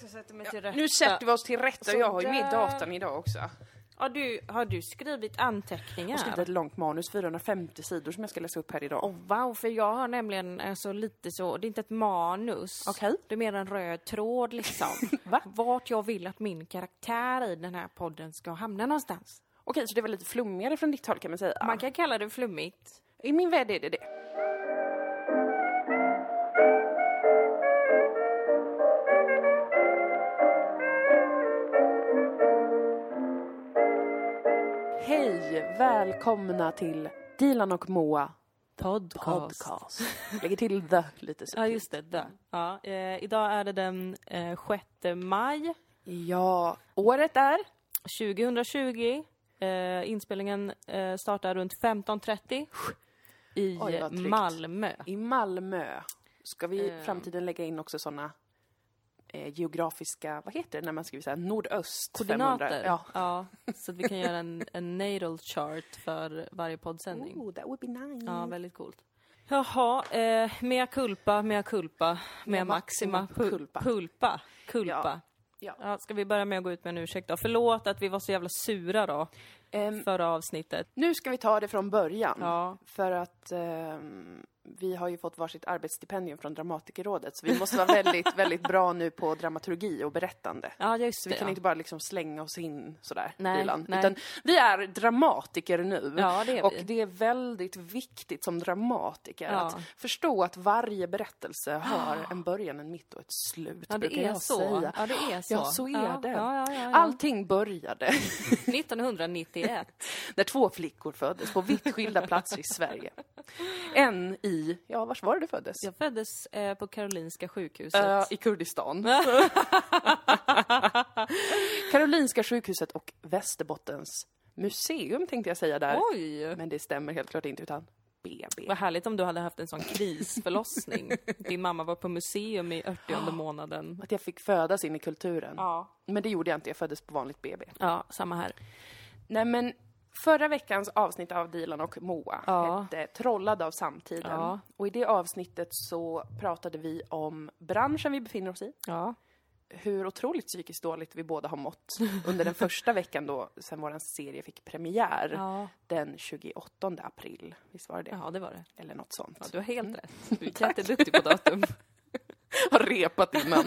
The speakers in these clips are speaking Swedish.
Jag ska sätta mig till rätta. Nu sätter vi oss till rätta. Jag har ju med datan idag också. Har du, har du skrivit anteckningar? Jag har skrivit ett långt manus, 450 sidor som jag ska läsa upp här idag. Oh, wow, för jag har nämligen alltså lite så, det är inte ett manus. Okej. Det är mer en röd tråd liksom. Va? Vart jag vill att min karaktär i den här podden ska hamna någonstans. Okej, så det var lite flummigare från ditt håll kan man säga. Man kan kalla det flummigt. I min värld är det det. Välkomna till Dilan och Moa Podcast. podcast. Lägger till the lite så. Ja, just det. Där. Ja, eh, idag är det den eh, 6 maj Ja, året är 2020. Eh, inspelningen eh, startar runt 15.30 i Oj. Malmö. i Malmö. Ska vi i Eh. framtiden lägga in också såna eh, geografiska, vad heter det när man skriver så här, nordöst Koordinater. 500? Ja. Ja, så att vi kan göra en, en natal chart för varje poddsändning. Oh, that would be nice. Ja, väldigt coolt. Jaha, eh, mea culpa, mea culpa, mea maxima, culpa. pulpa, culpa. Ja. Ja, ska vi börja med att gå ut med en ursäkt då? Förlåt att vi var så jävla sura då, Ehm, förra avsnittet. nu ska vi ta det från början. Ja, För att ehm, vi har ju fått varsitt arbetsstipendium från Dramatikerrådet, så vi måste vara väldigt, väldigt bra nu på dramaturgi och berättande. ja just det. vi kan ja. inte bara liksom slänga oss in sådär, Nej, Dilan. nej. Utan vi är dramatiker nu. Ja, det är och vi. det är väldigt viktigt som dramatiker Ja. att förstå att varje berättelse har en början, en mitt och ett slut, Ja, brukar det är jag så. säga. Ja, det är så. Ja, så är det. Allting började 1991. när två flickor föddes på vitt skilda platser i Sverige. En i, ja, vars var det du föddes? Jag föddes eh, på Karolinska sjukhuset. Eh, I Kurdistan. Karolinska sjukhuset och Västerbottens museum tänkte jag säga där. Oj! Men det stämmer helt klart inte utan BB. Vad härligt om du hade haft en sån krisförlossning. Din mamma var på museum i 80 månaden. Att jag fick födas in i kulturen. Ja. Men det gjorde jag inte, jag föddes på vanligt BB. Ja, samma här. Nej men förra veckans avsnitt av Dilan och Moa Ja. hette Trollad av samtiden. Ja. Och i det avsnittet så pratade vi om branschen vi befinner oss i. Ja. Hur otroligt psykiskt dåligt vi båda har mått under den första veckan då sen vår serie fick premiär. Den 28 april. Visst var det det? ja, det var det. Eller något sånt. Ja, du har helt rätt. Du är jätteduktig på datum. har repat innan.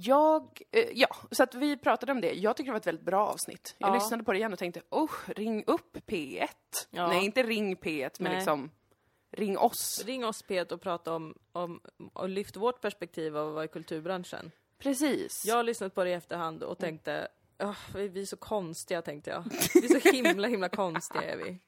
Jag, eh, ja, så att vi pratade om det. Jag tycker det var ett väldigt bra avsnitt. Jag Ja. lyssnade på det igen och tänkte, oh, ring upp P1. Ja. Nej, inte ring P1, men Nej. liksom ring oss. Ring oss Pet och prata om, om och lyft vårt perspektiv av vara i kulturbranschen. Precis. Jag har lyssnat på det i efterhand och tänkte, "Åh, vi vi är så konstiga tänkte jag. Vi är så himla himla konstiga är vi.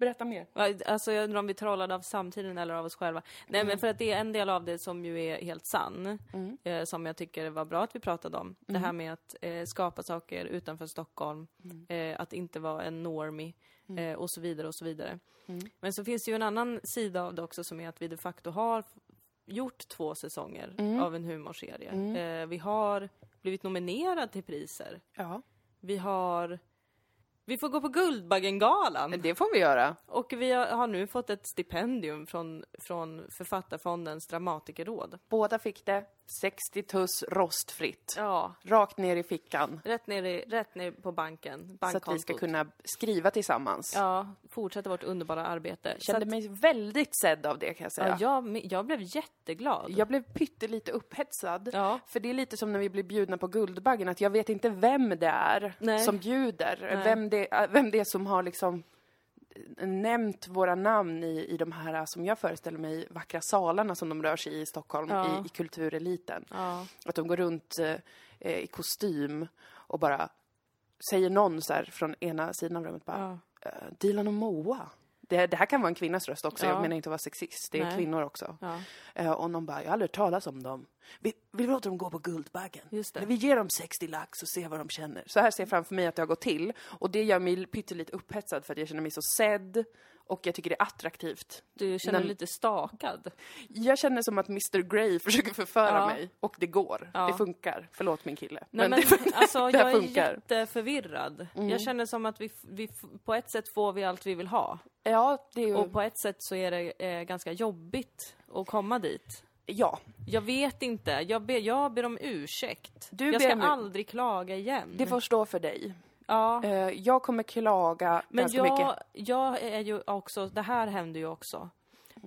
Berätta mer. Alltså jag undrar om vi trollade av samtiden eller av oss själva. Nej men för att det är en del av det som ju är helt sann. Eh, som jag tycker var bra att vi pratade om. Det här med att eh, skapa saker utanför Stockholm. Eh, att inte vara en normie. Eh, och så vidare och så vidare. Men så finns det ju en annan sida av det också som är att vi de facto har gjort två säsonger av en humorserie. Eh, vi har blivit nominerade till priser. Ja, Vi har... Vi får gå på Guldbaggengalan! det får vi göra. Och vi har nu fått ett stipendium från, från Författarfondens dramatikerråd. Båda fick det. 60 tuss rostfritt. Ja, Rakt ner i fickan. rätt ner, i, rätt ner på banken, Så att vi ska kunna skriva tillsammans. Ja, fortsätta vårt underbara arbete. Så Kände att, mig väldigt sedd av det kan jag säga. ja, jag, jag blev jätteglad. Jag blev pyttelite upphetsad. Ja. För det är lite som när vi blir bjudna på Guldbaggen, att jag vet inte vem det är Nej. som bjuder. Nej. Vem det, vem det är som har liksom nämnt våra namn i, i de här, som jag föreställer mig, vackra salarna som de rör sig i i Stockholm, Ja. i, i kultureliten. Ja, Att de går runt eh, i kostym och bara säger någon så här från ena sidan av rummet bara, ja, eh, Dilan och Moa. Det, det här kan vara en kvinnas röst också, Ja. jag menar inte att vara sexist, det är Nej. kvinnor också. ja. Eh, och någon bara, jag har aldrig hört talas om dem. Vi, vi låter dem gå på Guldbaggen. Just det. Vi ger dem 60 lax och ser vad de känner. Så här ser jag framför mig att det har gått till. Och det gör mig pyttelite upphetsad för att jag känner mig så sedd. Och jag tycker det är attraktivt. Du känner dig Men- lite stakad. Jag känner som att Mr Grey försöker förföra Ja. mig. Och det går. Ja. Det funkar. Förlåt min kille. Nej, men, det, alltså, det jag är funkar. Mm. jätteförvirrad. Jag känner som att vi, vi, på ett sätt får vi allt vi vill ha. Ja, det är ju... Och på ett sätt så är det eh, ganska jobbigt att komma dit. Ja, Jag vet inte. Jag ber, jag ber om ursäkt. Du jag ska om- aldrig klaga igen. det får stå för dig. ja. Eh, jag kommer klaga Men ganska mycket. jag, jag är ju också, det här hände ju också.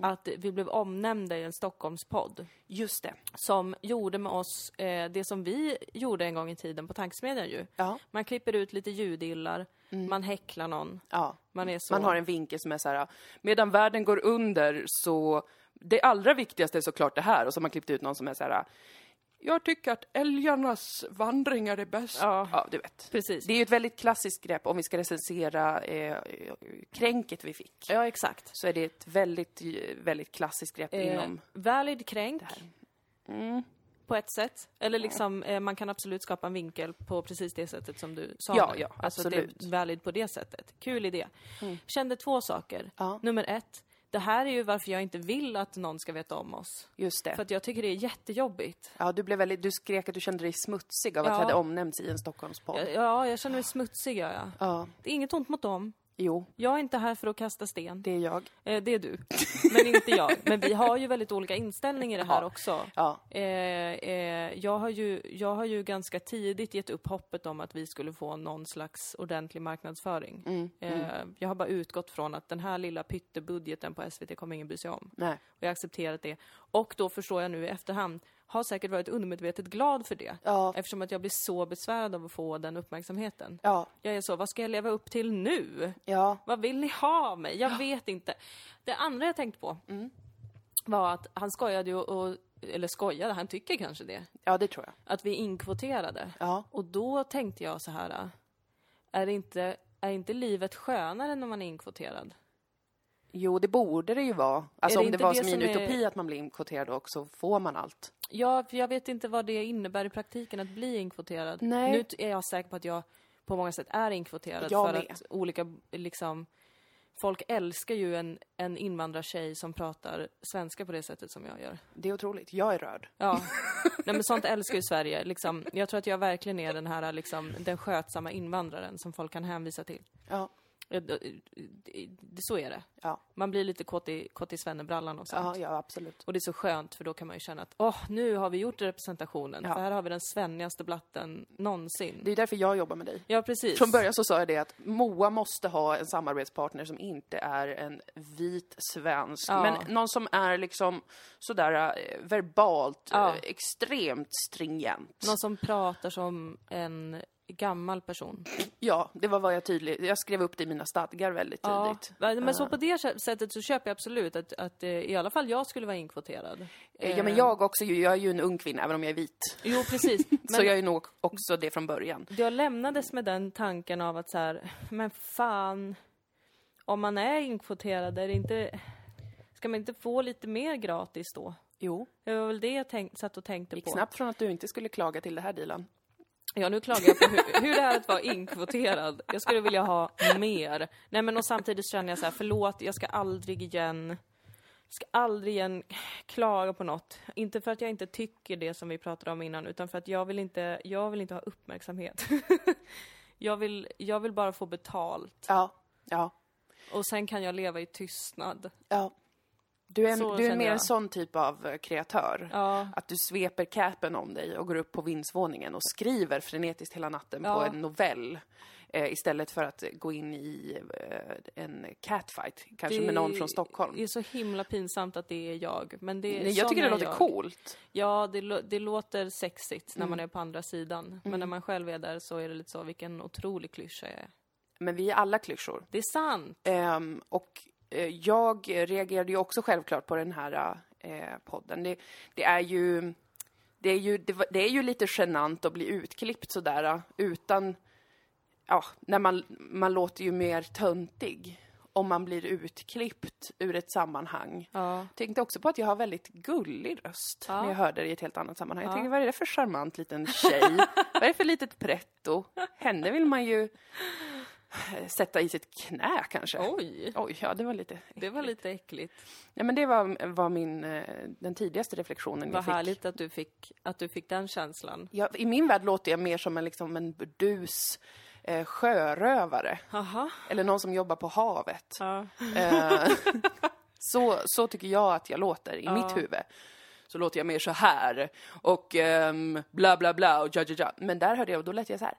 Att vi blev omnämnda i en Stockholmspodd. Just det. Som gjorde med oss eh, det som vi gjorde en gång i tiden på Tankesmedjan ju. Ja. Man klipper ut lite ljudillar, man häcklar någon, ja. man är så... Man har en vinkel som är så här, medan världen går under så, det allra viktigaste är såklart det här, och så har man klippt ut någon som är så här, jag tycker att älgarnas vandringar är bäst. Ja. ja, du vet. Precis. Det är ju ett väldigt klassiskt grepp om vi ska recensera eh, kränket vi fick. Ja, exakt. Så är det ett väldigt, väldigt klassiskt grepp Eh, inom... valid kränk. Mm. På ett sätt. Eller liksom, eh, man kan absolut skapa en vinkel på precis det sättet som du sa Ja, nu. ja, Alltså absolut. Mm. det är valid på det sättet. Kul idé. Kände två saker. Ja. Nummer ett, det här är ju varför jag inte vill att någon ska veta om oss. Just det. För att jag tycker det är jättejobbigt. Ja, du, blev väldigt, du skrek att du kände dig smutsig av att Ja. du hade omnämnts i en Stockholmspodd. Ja, Ja, jag känner mig smutsig, gör jag. Ja, Det är inget ont mot dem. Jo, Jag är inte här för att kasta sten. det är jag. Eh, det är du. Men inte jag. Men vi har ju väldigt olika inställningar i det här Ja. också. Ja, Eh, eh, jag, har ju, jag har ju ganska tidigt gett upp hoppet om att vi skulle få någon slags ordentlig marknadsföring. Mm, Eh, jag har bara utgått från att den här lilla pyttebudgeten på SVT kommer ingen bry sig om. nej. Och jag har accepterat det. Och då förstår jag nu i efterhand, har säkert varit undermedvetet glad för det. Ja, Eftersom att jag blir så besvärad av att få den uppmärksamheten. ja, Jag är så, vad ska jag leva upp till nu? ja. Vad vill ni ha av mig? Jag vet inte. Det andra jag tänkte på Mm. var att han skojade ju, och, eller skojade, han tycker kanske det, Ja, det tror jag. att vi är inkvoterade. Ja. Och då tänkte jag så här, är inte, är inte livet skönare när man är inkvoterad? Jo, det borde det ju vara. Alltså det om det var det som i en är- utopi att man blir inkvoterad och så får man allt. Ja, för jag vet inte vad det innebär i praktiken att bli inkvoterad. Nej. Nu är jag säker på att jag på många sätt är inkvoterad Jag för med. att olika, liksom, folk älskar ju en, en invandrartjej som pratar svenska på det sättet som jag gör. Det är otroligt. Jag är rörd. Ja, Nej, men sånt älskar ju Sverige. Liksom, jag tror att jag verkligen är den här, liksom, den skötsamma invandraren som folk kan hänvisa till. Ja, Så är det. ja, Man blir lite kåt i, kåt i svennebrallan och sånt. ja, ja absolut. Och det är så skönt för då kan man ju känna att åh, nu har vi gjort representationen. Ja. För här har vi den svennigaste blatten någonsin. Det är därför jag jobbar med dig. Ja, precis. Från början så sa jag det att Moa måste ha en samarbetspartner som inte är en vit svensk, Ja. men någon som är liksom sådär eh, verbalt eh, extremt stringent. Någon som pratar som en gammal person. Ja, det var vad jag tydligt, jag skrev upp det i mina stadgar väldigt tidigt. Ja, men så på det sättet så köper jag absolut att, att eh, i alla fall jag skulle vara inkvoterad. Ja, men jag också, jag är ju en ung kvinna även om jag är vit. Jo, precis. Men Så jag är nog också det från början. jag lämnades med den tanken av att så här, men fan, om man är inkvoterad, är det inte, ska man inte få lite mer gratis då? Jo, Det var väl det jag tänk, satt och tänkte gick på. snabbt från att du inte skulle klaga till det här Dilan. Ja, nu klagar jag på hur, hur det är att vara inkvoterad. Jag skulle vilja ha mer. Nej, men och samtidigt känner jag så här, förlåt, jag ska aldrig igen, ska aldrig igen klaga på något. Inte för att jag inte tycker det som vi pratade om innan, utan för att jag vill inte, jag vill inte ha uppmärksamhet. jag, vill, jag vill bara få betalt. Ja, ja, Och sen kan jag leva i tystnad. ja. Du är, Så du är mer en sån typ av eh, kreatör. Ja, Att du sveper capen om dig och går upp på vindsvåningen och skriver frenetiskt hela natten på Ja. en novell. Eh, istället för att gå in i eh, en catfight, kanske med någon från Stockholm. Det är så himla pinsamt att det är jag. Men det, Nej, jag tycker det är låter jag. coolt. Ja, det, det låter sexigt när man Mm. är på andra sidan. Men när man själv är där så är det lite så, vilken otrolig klyscha jag är. Men vi är alla klyschor. Det är sant! Ehm, och jag reagerade ju också självklart på den här eh, podden. Det, det är ju... Det är, ju, det, det är ju lite genant att bli utklippt sådär eh, utan... Ja, när man, man låter ju mer töntig om man blir utklippt ur ett sammanhang. Ja. Tänkte också på att jag har väldigt gullig röst Ja. när jag hörde det i ett helt annat sammanhang. Jag Ja. tänkte, vad är det för charmant liten tjej? vad är det för litet pretto? Henne vill man ju eh, sätta i sitt knä kanske. Oj! Oj, ja det var lite... Det var lite äckligt. Nej men det var, var min, eh, den tidigaste reflektionen Vad jag fick. härligt att du, fick, att du fick den känslan. Ja, I min värld låter jag mer som en, liksom, en burdus eh, sjörövare. Aha. Eller någon som jobbar på havet. Ja. Eh, så, så tycker jag att jag låter i Ja. mitt huvud. så låter jag mer så här. Och ehm, bla bla bla och ja ja ja. Men där hörde jag och då lät jag så här.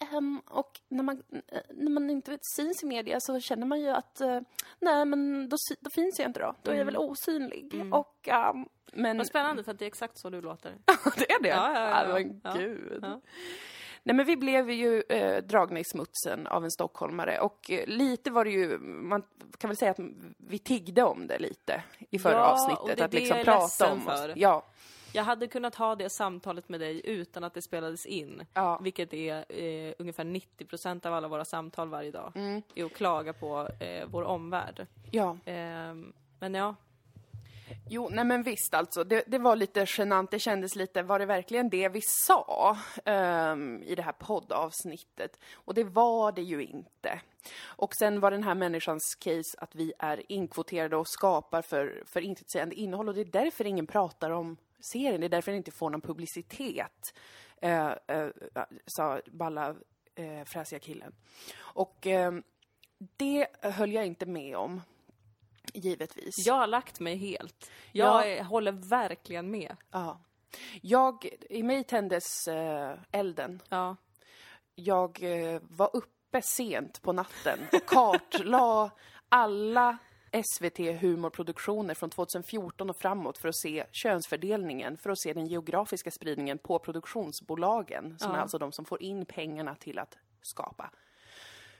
Ehm, och när man, eh, när man inte syns i media så känner man ju att eh, nej men då, då finns jag inte då. Då är jag väl osynlig. Och ehm, men Vad spännande för att det är exakt så du låter. det är det? Ja, ja, ja, ja. men Ja. gud. Ja. Nej men vi blev ju eh, dragna i smutsen av en stockholmare och eh, lite var det ju, man kan väl säga att vi tiggde om det lite i förra Ja, och avsnittet. det är att det liksom jag prata om oss. för. Ja, Jag hade kunnat ha det samtalet med dig utan att det spelades in. Ja. Vilket är eh, ungefär 90% av alla våra samtal varje dag. Mm. Är att klaga på eh, vår omvärld. ja. Ehm, men ja, Jo, nej men visst alltså. Det, det var lite genant. Det kändes lite, var det verkligen det vi sa ehm, i det här poddavsnittet? Och det var det ju inte. Och sen var den här människans case att vi är inkvoterade och skapar för, för intetsägande innehåll och det är därför ingen pratar om serien. Det är därför den inte får någon publicitet, eh, eh, sa balla eh, fräsiga killen. Och ehm, det höll jag inte med om. Givetvis. jag har lagt mig helt. Jag Ja. håller verkligen med. Ja. Jag, i mig tändes eh, elden. Ja. Jag eh, var uppe sent på natten och kartlade alla SVT-humorproduktioner från 2014 och framåt för att se könsfördelningen, för att se den geografiska spridningen på produktionsbolagen, som Ja. är alltså de som får in pengarna till att skapa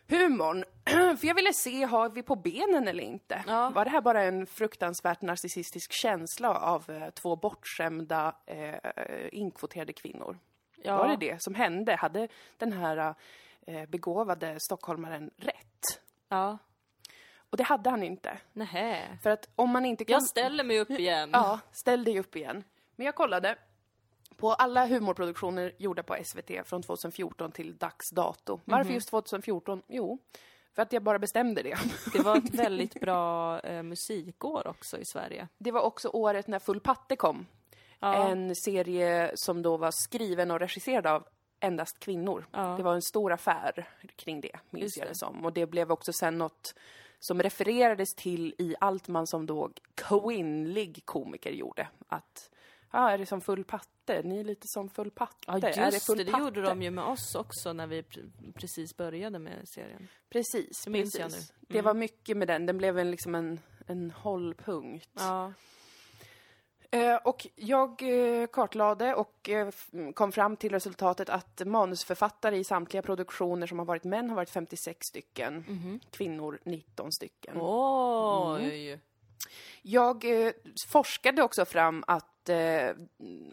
humorn. För jag ville se, har vi på benen eller inte? Ja. Var det här bara en fruktansvärt narcissistisk känsla av eh, två bortskämda, eh, inkvoterade kvinnor? Ja. Var det det som hände? Hade den här eh, begåvade stockholmaren rätt? Ja. Och det hade han inte. Nähä. För att om man inte kan... Jag ställer mig upp igen. Ja, ställ dig upp igen. Men jag kollade på alla humorproduktioner gjorda på SVT från 2014 till dags dato. Varför just 2014? Jo, för att jag bara bestämde det. Det var ett väldigt bra eh, musikår också i Sverige. Det var också året när Full patte kom. Ja. En serie som då var skriven och regisserad av endast kvinnor. Ja. Det var en stor affär kring det, minns Just jag det som. Och det blev också sen något som refererades till i allt man som då kvinnlig komiker gjorde. Att, ja, är det som full patte? Ni är lite som full patte. Ja, är det just full det. Det patte? gjorde de ju med oss också när vi pre- precis började med serien. Precis, Det minns jag precis. nu. Det var mycket med den. Den blev en, liksom en, en hållpunkt. Ja. Eh, och jag eh, kartlade och eh, kom fram till resultatet att manusförfattare i samtliga produktioner som har varit män har varit 56 stycken, Mhm. kvinnor 19 stycken. Oj! Jag eh, forskade också fram att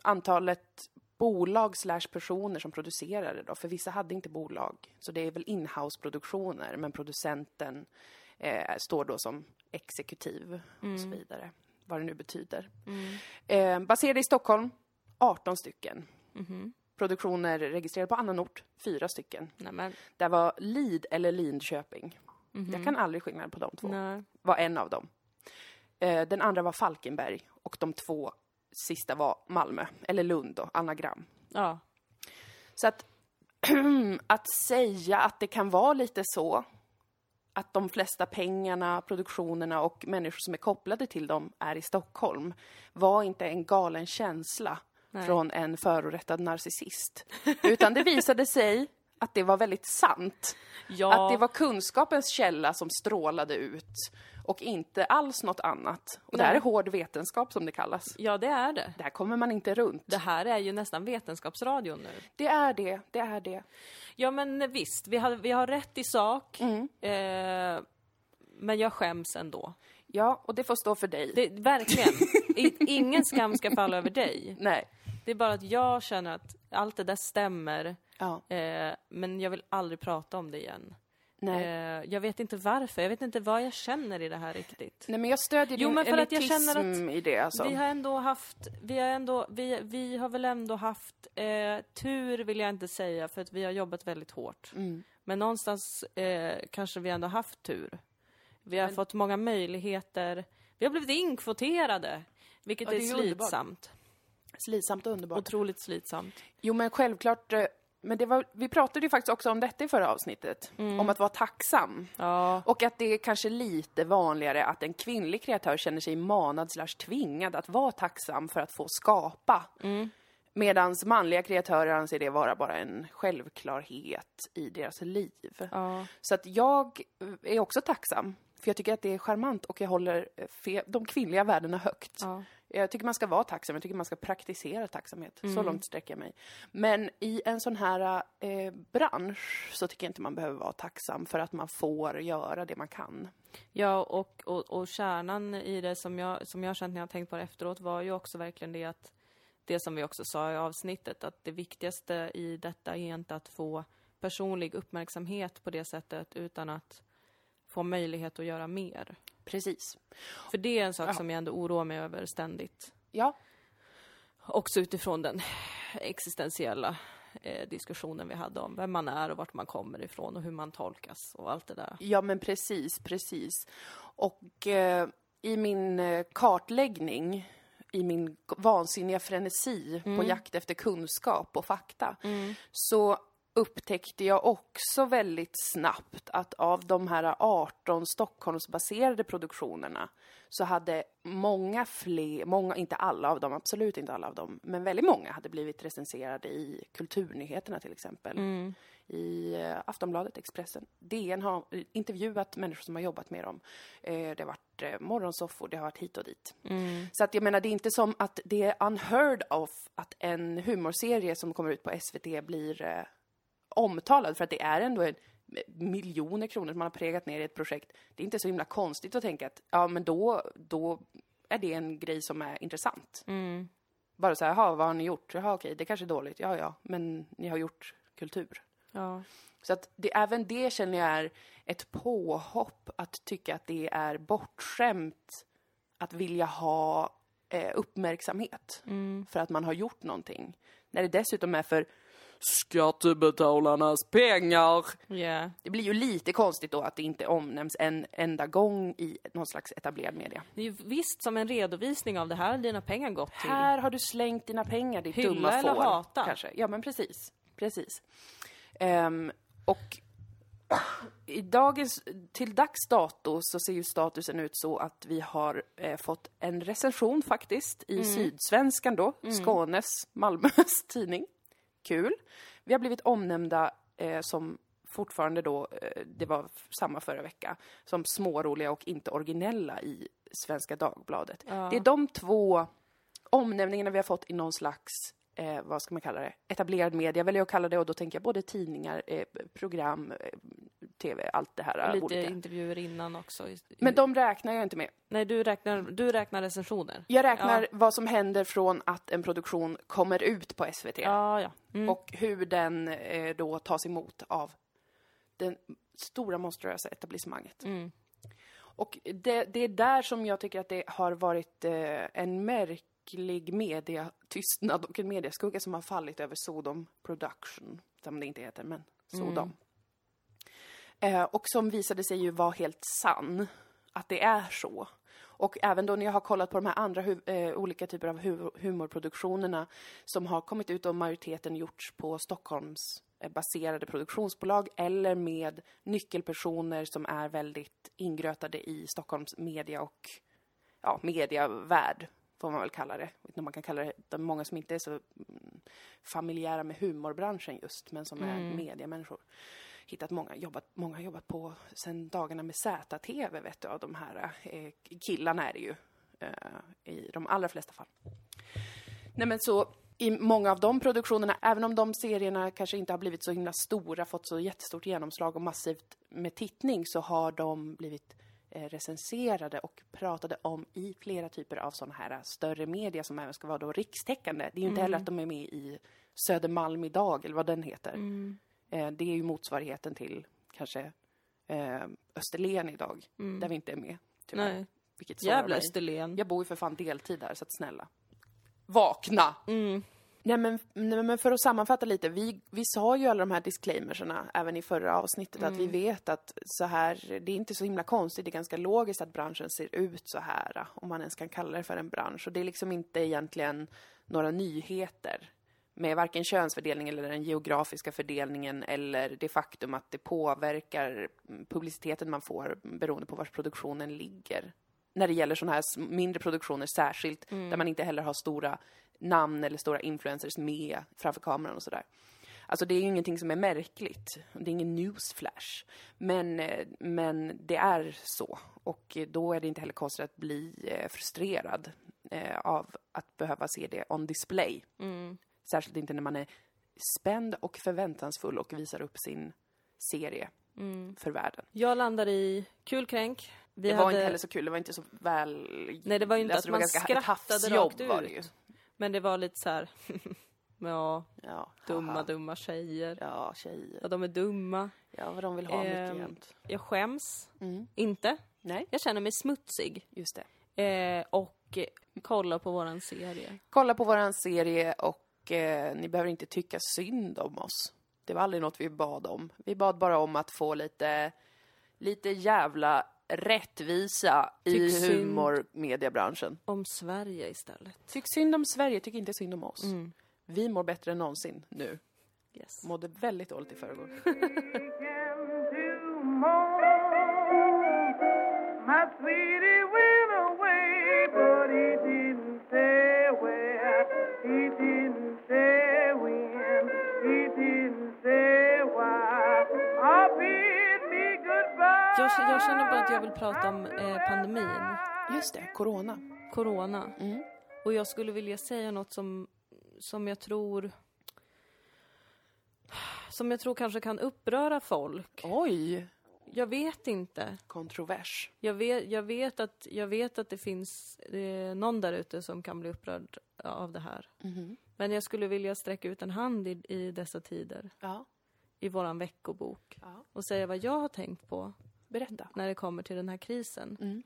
antalet bolag slash personer som producerade då, för vissa hade inte bolag, så det är väl inhouse-produktioner, men producenten eh, står då som exekutiv och så vidare, vad det nu betyder. Eh, baserade i Stockholm, 18 stycken. Produktioner registrerade på annan ort, fyra stycken. Nej, men, Det var Lid eller Linköping. Jag kan aldrig skillnad på de två nej. var en av dem. Eh, den andra var Falkenberg och de två sista var Malmö, eller Lund då, anagram. Ja. Så att, att säga att det kan vara lite så att de flesta pengarna, produktionerna och människor som är kopplade till dem är i Stockholm var inte en galen känsla Nej. från en förorättad narcissist. Utan det visade sig att det var väldigt sant. Ja. Att det var kunskapens källa som strålade ut och inte alls något annat. Och det här Nej. är hård vetenskap som det kallas. ja, det är det. Det här kommer man inte runt. Det här är ju nästan vetenskapsradion nu. Det är det, det är det. Ja, men visst, vi har, vi har rätt i sak. Mm. Eh, men jag skäms ändå. Ja, och det får stå för dig. Det, verkligen. Ingen skam ska falla över dig. Nej. Det är bara att jag känner att allt det där stämmer, Ja, eh, men jag vill aldrig prata om det igen. Nej. Eh, jag vet inte varför, jag vet inte vad jag känner i det här riktigt. Nej, men jag stödjer Jo, din men för att jag känner i det alltså. Vi har ändå haft, vi har ändå, vi, vi har väl ändå haft eh, tur vill jag inte säga för att vi har jobbat väldigt hårt. Mm. Men någonstans eh, kanske vi ändå haft tur. Vi har fått många möjligheter. Vi har blivit inkvoterade, vilket Ja, är är ju underbart. slitsamt. Slitsamt och underbart. Otroligt slitsamt. Jo, men självklart, eh, men det var, vi pratade ju faktiskt också om detta i förra avsnittet, om att vara tacksam. Ja. Och att det är kanske lite vanligare att en kvinnlig kreatör känner sig manad slash tvingad att vara tacksam för att få skapa. Medan manliga kreatörer anser det vara bara en självklarhet i deras liv. Ja. Så att jag är också tacksam, för jag tycker att det är charmant och jag håller eh, de kvinnliga värdena högt. Ja. Jag tycker man ska vara tacksam, jag tycker man ska praktisera tacksamhet. Mm. Så långt sträcker jag mig. Men i en sån här eh, bransch så tycker jag inte man behöver vara tacksam för att man får göra det man kan. Ja, och, och, och kärnan i det som jag, som jag har känt när jag har tänkt på det efteråt var ju också verkligen det att det som vi också sa i avsnittet, att det viktigaste i detta är inte att få personlig uppmärksamhet på det sättet utan att få möjlighet att göra mer. Precis. För det är en sak Ja. som jag ändå oroar mig över ständigt. Ja, Också utifrån den existentiella eh, diskussionen vi hade om vem man är och vart man kommer ifrån och hur man tolkas och allt det där. ja men precis, precis. Och eh, i min eh, kartläggning, i min vansinniga frenesi på jakt efter kunskap och fakta, så upptäckte jag också väldigt snabbt att av de här 18 Stockholmsbaserade produktionerna så hade många fler, många, inte alla av dem, absolut inte alla av dem, men väldigt många hade blivit recenserade i Kulturnyheterna till exempel. I eh, Aftonbladet, Expressen. DN har intervjuat människor som har jobbat med dem. Eh, det har varit eh, morgonsoffor, det har varit hit och dit. Så att jag menar, det är inte som att det är unheard of att en humorserie som kommer ut på SVT blir omtalad, för att det är ändå en miljoner kronor som man har pregat ner i ett projekt. Det är inte så himla konstigt att tänka att, ja men då, då är det en grej som är intressant. Bara så här, jaha, vad har ni gjort? Jaha, okej, det kanske är dåligt. Ja, ja, men ni har gjort kultur. Ja. Så att det, även det känner jag är ett påhopp att tycka att det är bortskämt att vilja ha eh, uppmärksamhet för att man har gjort någonting. När det dessutom är för skattebetalarnas pengar. Yeah. Det blir ju lite konstigt då att det inte omnämns en enda gång i någon slags etablerad media. Det är ju visst som en redovisning av det här dina pengar gått till. Här har du slängt dina pengar, ditt Hylla dumma eller får. hata? Kanske. Ja, men precis. Precis. Ehm, och i dagens, till dags dato så ser ju statusen ut så att vi har eh, fått en recension faktiskt i Sydsvenskan då, Skånes, Malmös tidning. Kul. Vi har blivit omnämnda eh, som fortfarande då, eh, det var samma förra vecka, som småroliga och inte originella i Svenska Dagbladet. Det är de två omnämningarna vi har fått i någon slags, eh, vad ska man kalla det, etablerad media väljer jag att kalla det och då tänker jag både tidningar, eh, program, eh, tv, allt det här. Lite olika. intervjuer innan också. Men de räknar jag inte med. Nej, du räknar, du räknar recensioner. Jag räknar vad som händer från att en produktion kommer ut på SVT Ja, ja. Mm. och hur den eh, då tas emot av den stora monstruösa etablissemanget. Mm. Och det, det är där som jag tycker att det har varit eh, en märklig mediatystnad och en mediaskugga som har fallit över Sodom Production, som det inte heter, men Sodom. Eh, och som visade sig ju vara helt sann, att det är så. Och även då när jag har kollat på de här andra eh, olika typer av hu- humorproduktionerna som har kommit ut och majoriteten gjorts på Stockholms eh, baserade produktionsbolag eller med nyckelpersoner som är väldigt ingrötade i Stockholms media och ja, mediavärld, får man väl kalla det. Inte man kan kalla det, det är många som inte är så mm, familjära med humorbranschen just, men som är mediamänniskor. Hittat många, jobbat, många har jobbat på sen dagarna med ZTV, vet du, av de här eh, killarna är det ju, eh, i de allra flesta fall. Nej men så i många av de produktionerna, även om de serierna kanske inte har blivit så himla stora, fått så jättestort genomslag och massivt med tittning, så har de blivit eh, recenserade och pratade om i flera typer av sådana här större media som även ska vara då rikstäckande. Det är ju inte heller att de är med i Södermalm idag, eller vad den heter. Eh, det är ju motsvarigheten till kanske eh, Österlen idag, där vi inte är med. Tyvärr. Nej. Vilket Jävla mig. Österlen. Jag bor ju för fan deltid där, så att snälla. Vakna! Nej, men, nej, men för att sammanfatta lite, vi, vi sa ju alla de här disclaimerserna även i förra avsnittet, att vi vet att så här, det är inte så himla konstigt, det är ganska logiskt att branschen ser ut så här, om man ens kan kalla det för en bransch. Och det är liksom inte egentligen några nyheter. Med varken könsfördelning eller den geografiska fördelningen eller det faktum att det påverkar publiciteten man får beroende på var produktionen ligger. När det gäller sådana här mindre produktioner särskilt, där man inte heller har stora namn eller stora influencers med framför kameran och sådär. Alltså det är ju ingenting som är märkligt. Det är ingen newsflash. Men, men det är så. Och då är det inte heller konstigt att bli eh, frustrerad eh, av att behöva se det on display. Särskilt inte när man är spänd och förväntansfull och visar upp sin serie för världen. Jag landar i kul kränk. Vi det var hade, inte heller så kul, det var inte så väl... Nej, det var ju inte alltså, att var man ganska- skrattade rakt var det ju. ut. Men det var lite så här. ja, Ja, dumma, haha. dumma tjejer. Ja, tjejer. Ja, de är dumma. Ja, vad de vill ha mycket Ehm, jämt. Jag skäms. Mm. Inte. Nej, Jag känner mig smutsig. just det. Eh, och kolla på våran serie. kolla på våran serie och eh, ni behöver inte tycka synd om oss. Det var aldrig något vi bad om. Vi bad bara om att få lite, lite jävla rättvisa i Tyck synd. humormediebranschen. Om Sverige istället. Tyck synd om Sverige, tyck inte synd om oss. Mm. Vi mår bättre än någonsin nu. Yes. Mådde väldigt dåligt i förrgår. My sweetie Jag, känner bara att jag vill prata om eh, pandemin. Just det, corona. Corona. Mm. Och jag skulle vilja säga något som, som jag tror... Som jag tror kanske kan uppröra folk. Oj, Jag vet inte. kontrovers. Jag vet, jag vet, att, jag vet att det finns eh, någon där ute som kan bli upprörd av det här. Mhm. Men jag skulle vilja sträcka ut en hand i, i dessa tider, Ja, i våran veckobok, ja. och säga vad jag har tänkt på Berätta. när det kommer till den här krisen. Mm.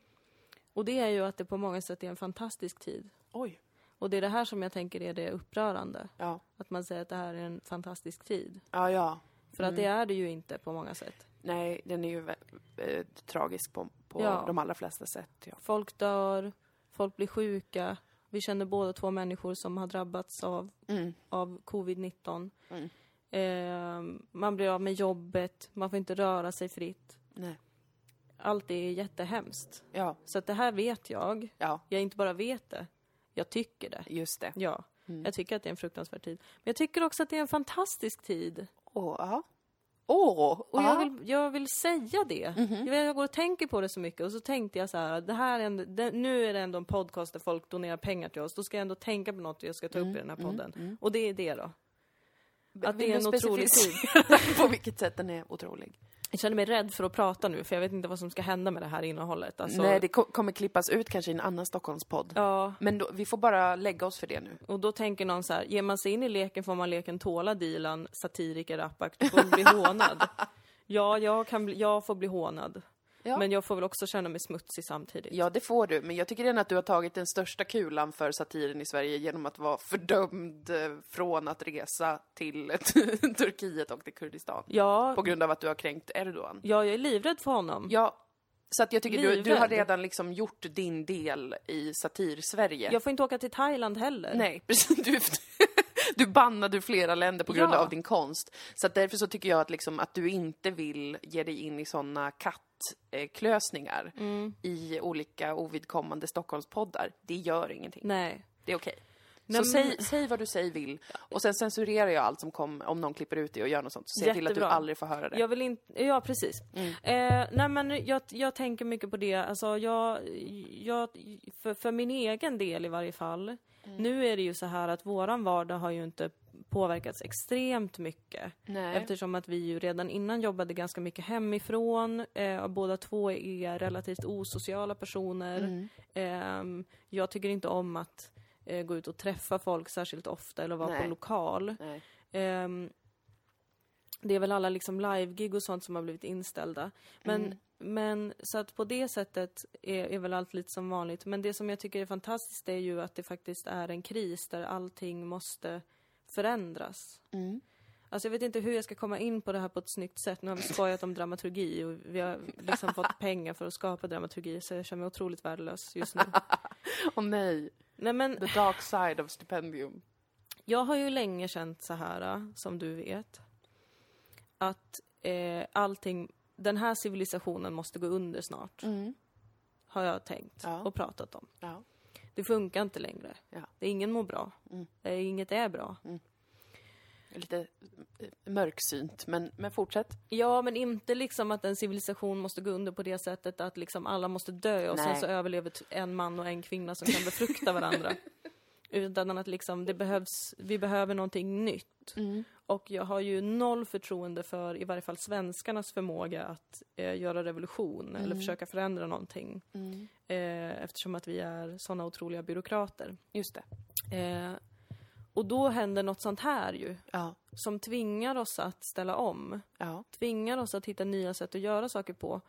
Och det är ju att det på många sätt är en fantastisk tid. Oj. Och det är det här som jag tänker är det upprörande. Ja, Att man säger att det här är en fantastisk tid. ja. ja. För att det är det ju inte på många sätt. Nej, den är ju eh, tragisk på, på Ja. de allra flesta sätt. Ja. Folk dör, folk blir sjuka. Vi känner båda två människor som har drabbats av, Mm. av covid-19. Mm. Eh, man blir av med jobbet, man får inte röra sig fritt. Nej. Allt är jättehemskt. Ja, Så att det här vet jag. ja, Jag inte bara vet det, jag tycker det. just det. Ja, Mm. jag tycker att det är en fruktansvärd tid. Men jag tycker också att det är en fantastisk tid. Åh, ja. Åh, Och ja. jag vill, jag vill säga det. Jag, vet, jag går och tänker på det så mycket och så tänkte jag så här, det här är ändå, det, nu är det ändå en podcast där folk donerar pengar till oss. Då ska jag ändå tänka på något jag ska ta upp i den här podden. Och det är det då. Att det Vill är en otrolig tid. på vilket sätt den är otrolig? Jag känner mig rädd för att prata nu för jag vet inte vad som ska hända med det här innehållet. Alltså, Nej, det ko- kommer klippas ut kanske i en annan Stockholmspodd. Ja, Men då, vi får bara lägga oss för det nu. och då tänker någon så här, ger man sig in i leken får man leken tåla Dilan, satiriker, Rapak, du får bli hånad. Ja, jag, kan bli, jag får bli hånad. Ja. Men jag får väl också känna mig smutsig samtidigt. Ja, det får du. Men jag tycker redan att du har tagit den största kulan för satiren i Sverige genom att vara fördömd eh, från att resa till Turkiet och till Kurdistan. Ja, På grund av att du har kränkt Erdogan. ja, jag är livrädd för honom. Ja, så att jag tycker du, du har redan liksom gjort din del i satir-Sverige. Jag får inte åka till Thailand heller. Nej, precis. Du, du bannade ur flera länder på grund Ja. av din konst. Så därför så tycker jag att, liksom, att du inte vill ge dig in i såna kattklösningar Mm. i olika ovidkommande Stockholmspoddar. Det gör ingenting. Nej. Det är okej. Nej, Så men- säg, säg vad du säger vill. Och sen censurerar jag allt som kommer, om någon klipper ut det och gör något sånt. Så se till att du aldrig får höra det. Jag vill inte, ja precis. Mm. Eh, nej men jag, jag tänker mycket på det, alltså jag, jag för, för min egen del i varje fall. Mm. Nu är det ju så här att våran vardag har ju inte påverkats extremt mycket. Nej. Eftersom att vi ju redan innan jobbade ganska mycket hemifrån. Eh, och båda två är relativt osociala personer. Mm. Ehm, jag tycker inte om att eh, gå ut och träffa folk särskilt ofta eller vara Nej. på lokal. Ehm, det är väl alla liksom live-gig och sånt som har blivit inställda. Men, Mm. Men så att på det sättet är, är väl allt lite som vanligt. Men det som jag tycker är fantastiskt är ju att det faktiskt är en kris där allting måste förändras. Mm. Alltså jag vet inte hur jag ska komma in på det här på ett snyggt sätt. Nu har vi skojat om dramaturgi och vi har liksom fått pengar för att skapa dramaturgi så jag känner mig otroligt värdelös just nu. Åh nej. Nej men The dark side of stipendium. Jag har ju länge känt så här, som du vet, att eh, allting, den här civilisationen måste gå under snart. Har jag tänkt Ja. och pratat om. Ja. Det funkar inte längre. Ja. Det är ingen mår bra. Det är, inget är bra. Lite eh, mörksynt, men, men fortsätt. Ja, men inte liksom att en civilisation måste gå under på det sättet att liksom alla måste dö och sen Nej. så överlever en man och en kvinna som kan befrukta varandra. Utan att liksom det behövs, vi behöver någonting nytt. Och jag har ju noll förtroende för i varje fall svenskarnas förmåga att eh, göra revolution eller försöka förändra någonting. Eh, eftersom att vi är sådana otroliga byråkrater. Just det. Eh, och då händer något sånt här ju, Ja. som tvingar oss att ställa om Ja. tvingar oss att hitta nya sätt att göra saker på.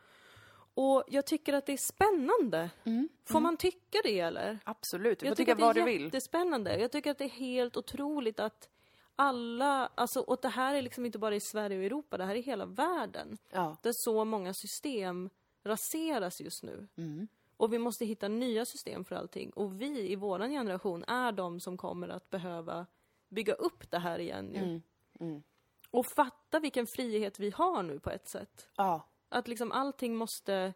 Och jag tycker att det är spännande. Får man tycka det eller? Absolut, du får Jag tycka tycker vad att det du är vill. jättespännande. Jag tycker att det är helt otroligt att alla, alltså, och det här är liksom inte bara i Sverige och Europa, det här är hela världen. Ja. Där så många system raseras just nu. Mm. Och vi måste hitta nya system för allting. Och vi i våran generation är de som kommer att behöva bygga upp det här igen ju. Mm. Och fatta vilken frihet vi har nu på ett sätt. Ja. Att liksom allting måste...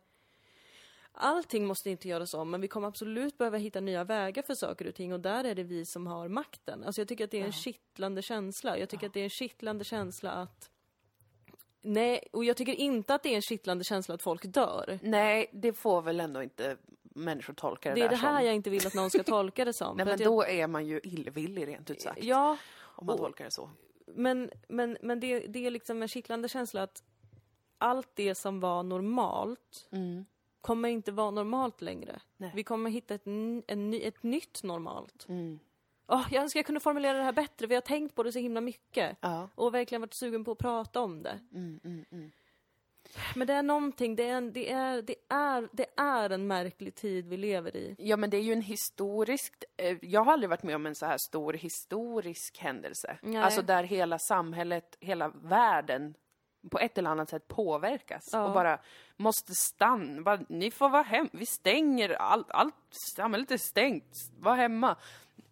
Allting måste inte göras om, men vi kommer absolut behöva hitta nya vägar för saker och ting och där är det vi som har makten. Alltså jag tycker att det är en kittlande känsla. Jag tycker att det är en kittlande känsla att... Nej, och jag tycker inte att det är en kittlande känsla att folk dör. Nej, det får väl ändå inte människor tolka det, Det är där det här som. jag inte vill att någon ska tolka det som. Nej, men jag, då är man ju illvillig rent ut sagt. Ja, Om man och- tolkar det så. men, men, men det, det är liksom en kittlande känsla att allt det som var normalt kommer inte vara normalt längre. Mm. Nej. Vi kommer hitta ett, en ett nytt normalt. Mm. Åh, jag önskar jag kunde formulera det här bättre, vi har tänkt på det så himla mycket. Ja. Och verkligen varit sugen på att prata om det. Mm, mm, mm. Men det är någonting, det är, en, det, är, det, är, det är en märklig tid vi lever i. Ja, men det är ju en historisk... eh, Jag har aldrig varit med om en så här stor historisk händelse. Nej. Alltså där hela samhället, hela världen på ett eller annat sätt påverkas Ja. och bara måste stanna. Bara, ni får vara hem. Vi stänger allt. allt samhället är stängt. Var hemma.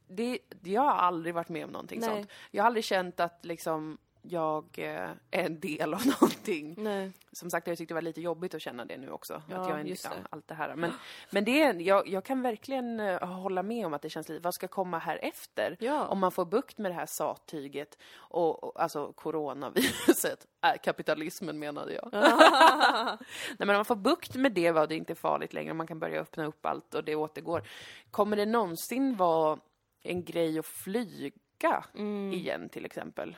Det, jag har aldrig varit med om någonting Nej. sånt. Jag har aldrig känt att liksom jag eh, är en del av någonting. Nej. Som sagt, jag tyckte det var lite jobbigt att känna det nu också. Ja, att jag är just ja, det. allt det här. Men, men det är, jag, jag kan verkligen eh, hålla med om att det känns lite, vad ska komma här efter? Ja. Om man får bukt med det här sattyget och, och alltså coronaviruset, äh, kapitalismen menade jag. Nej men om man får bukt med det var det inte farligt längre, man kan börja öppna upp allt och det återgår. Kommer det någonsin vara en grej att flyga Mm. igen till exempel?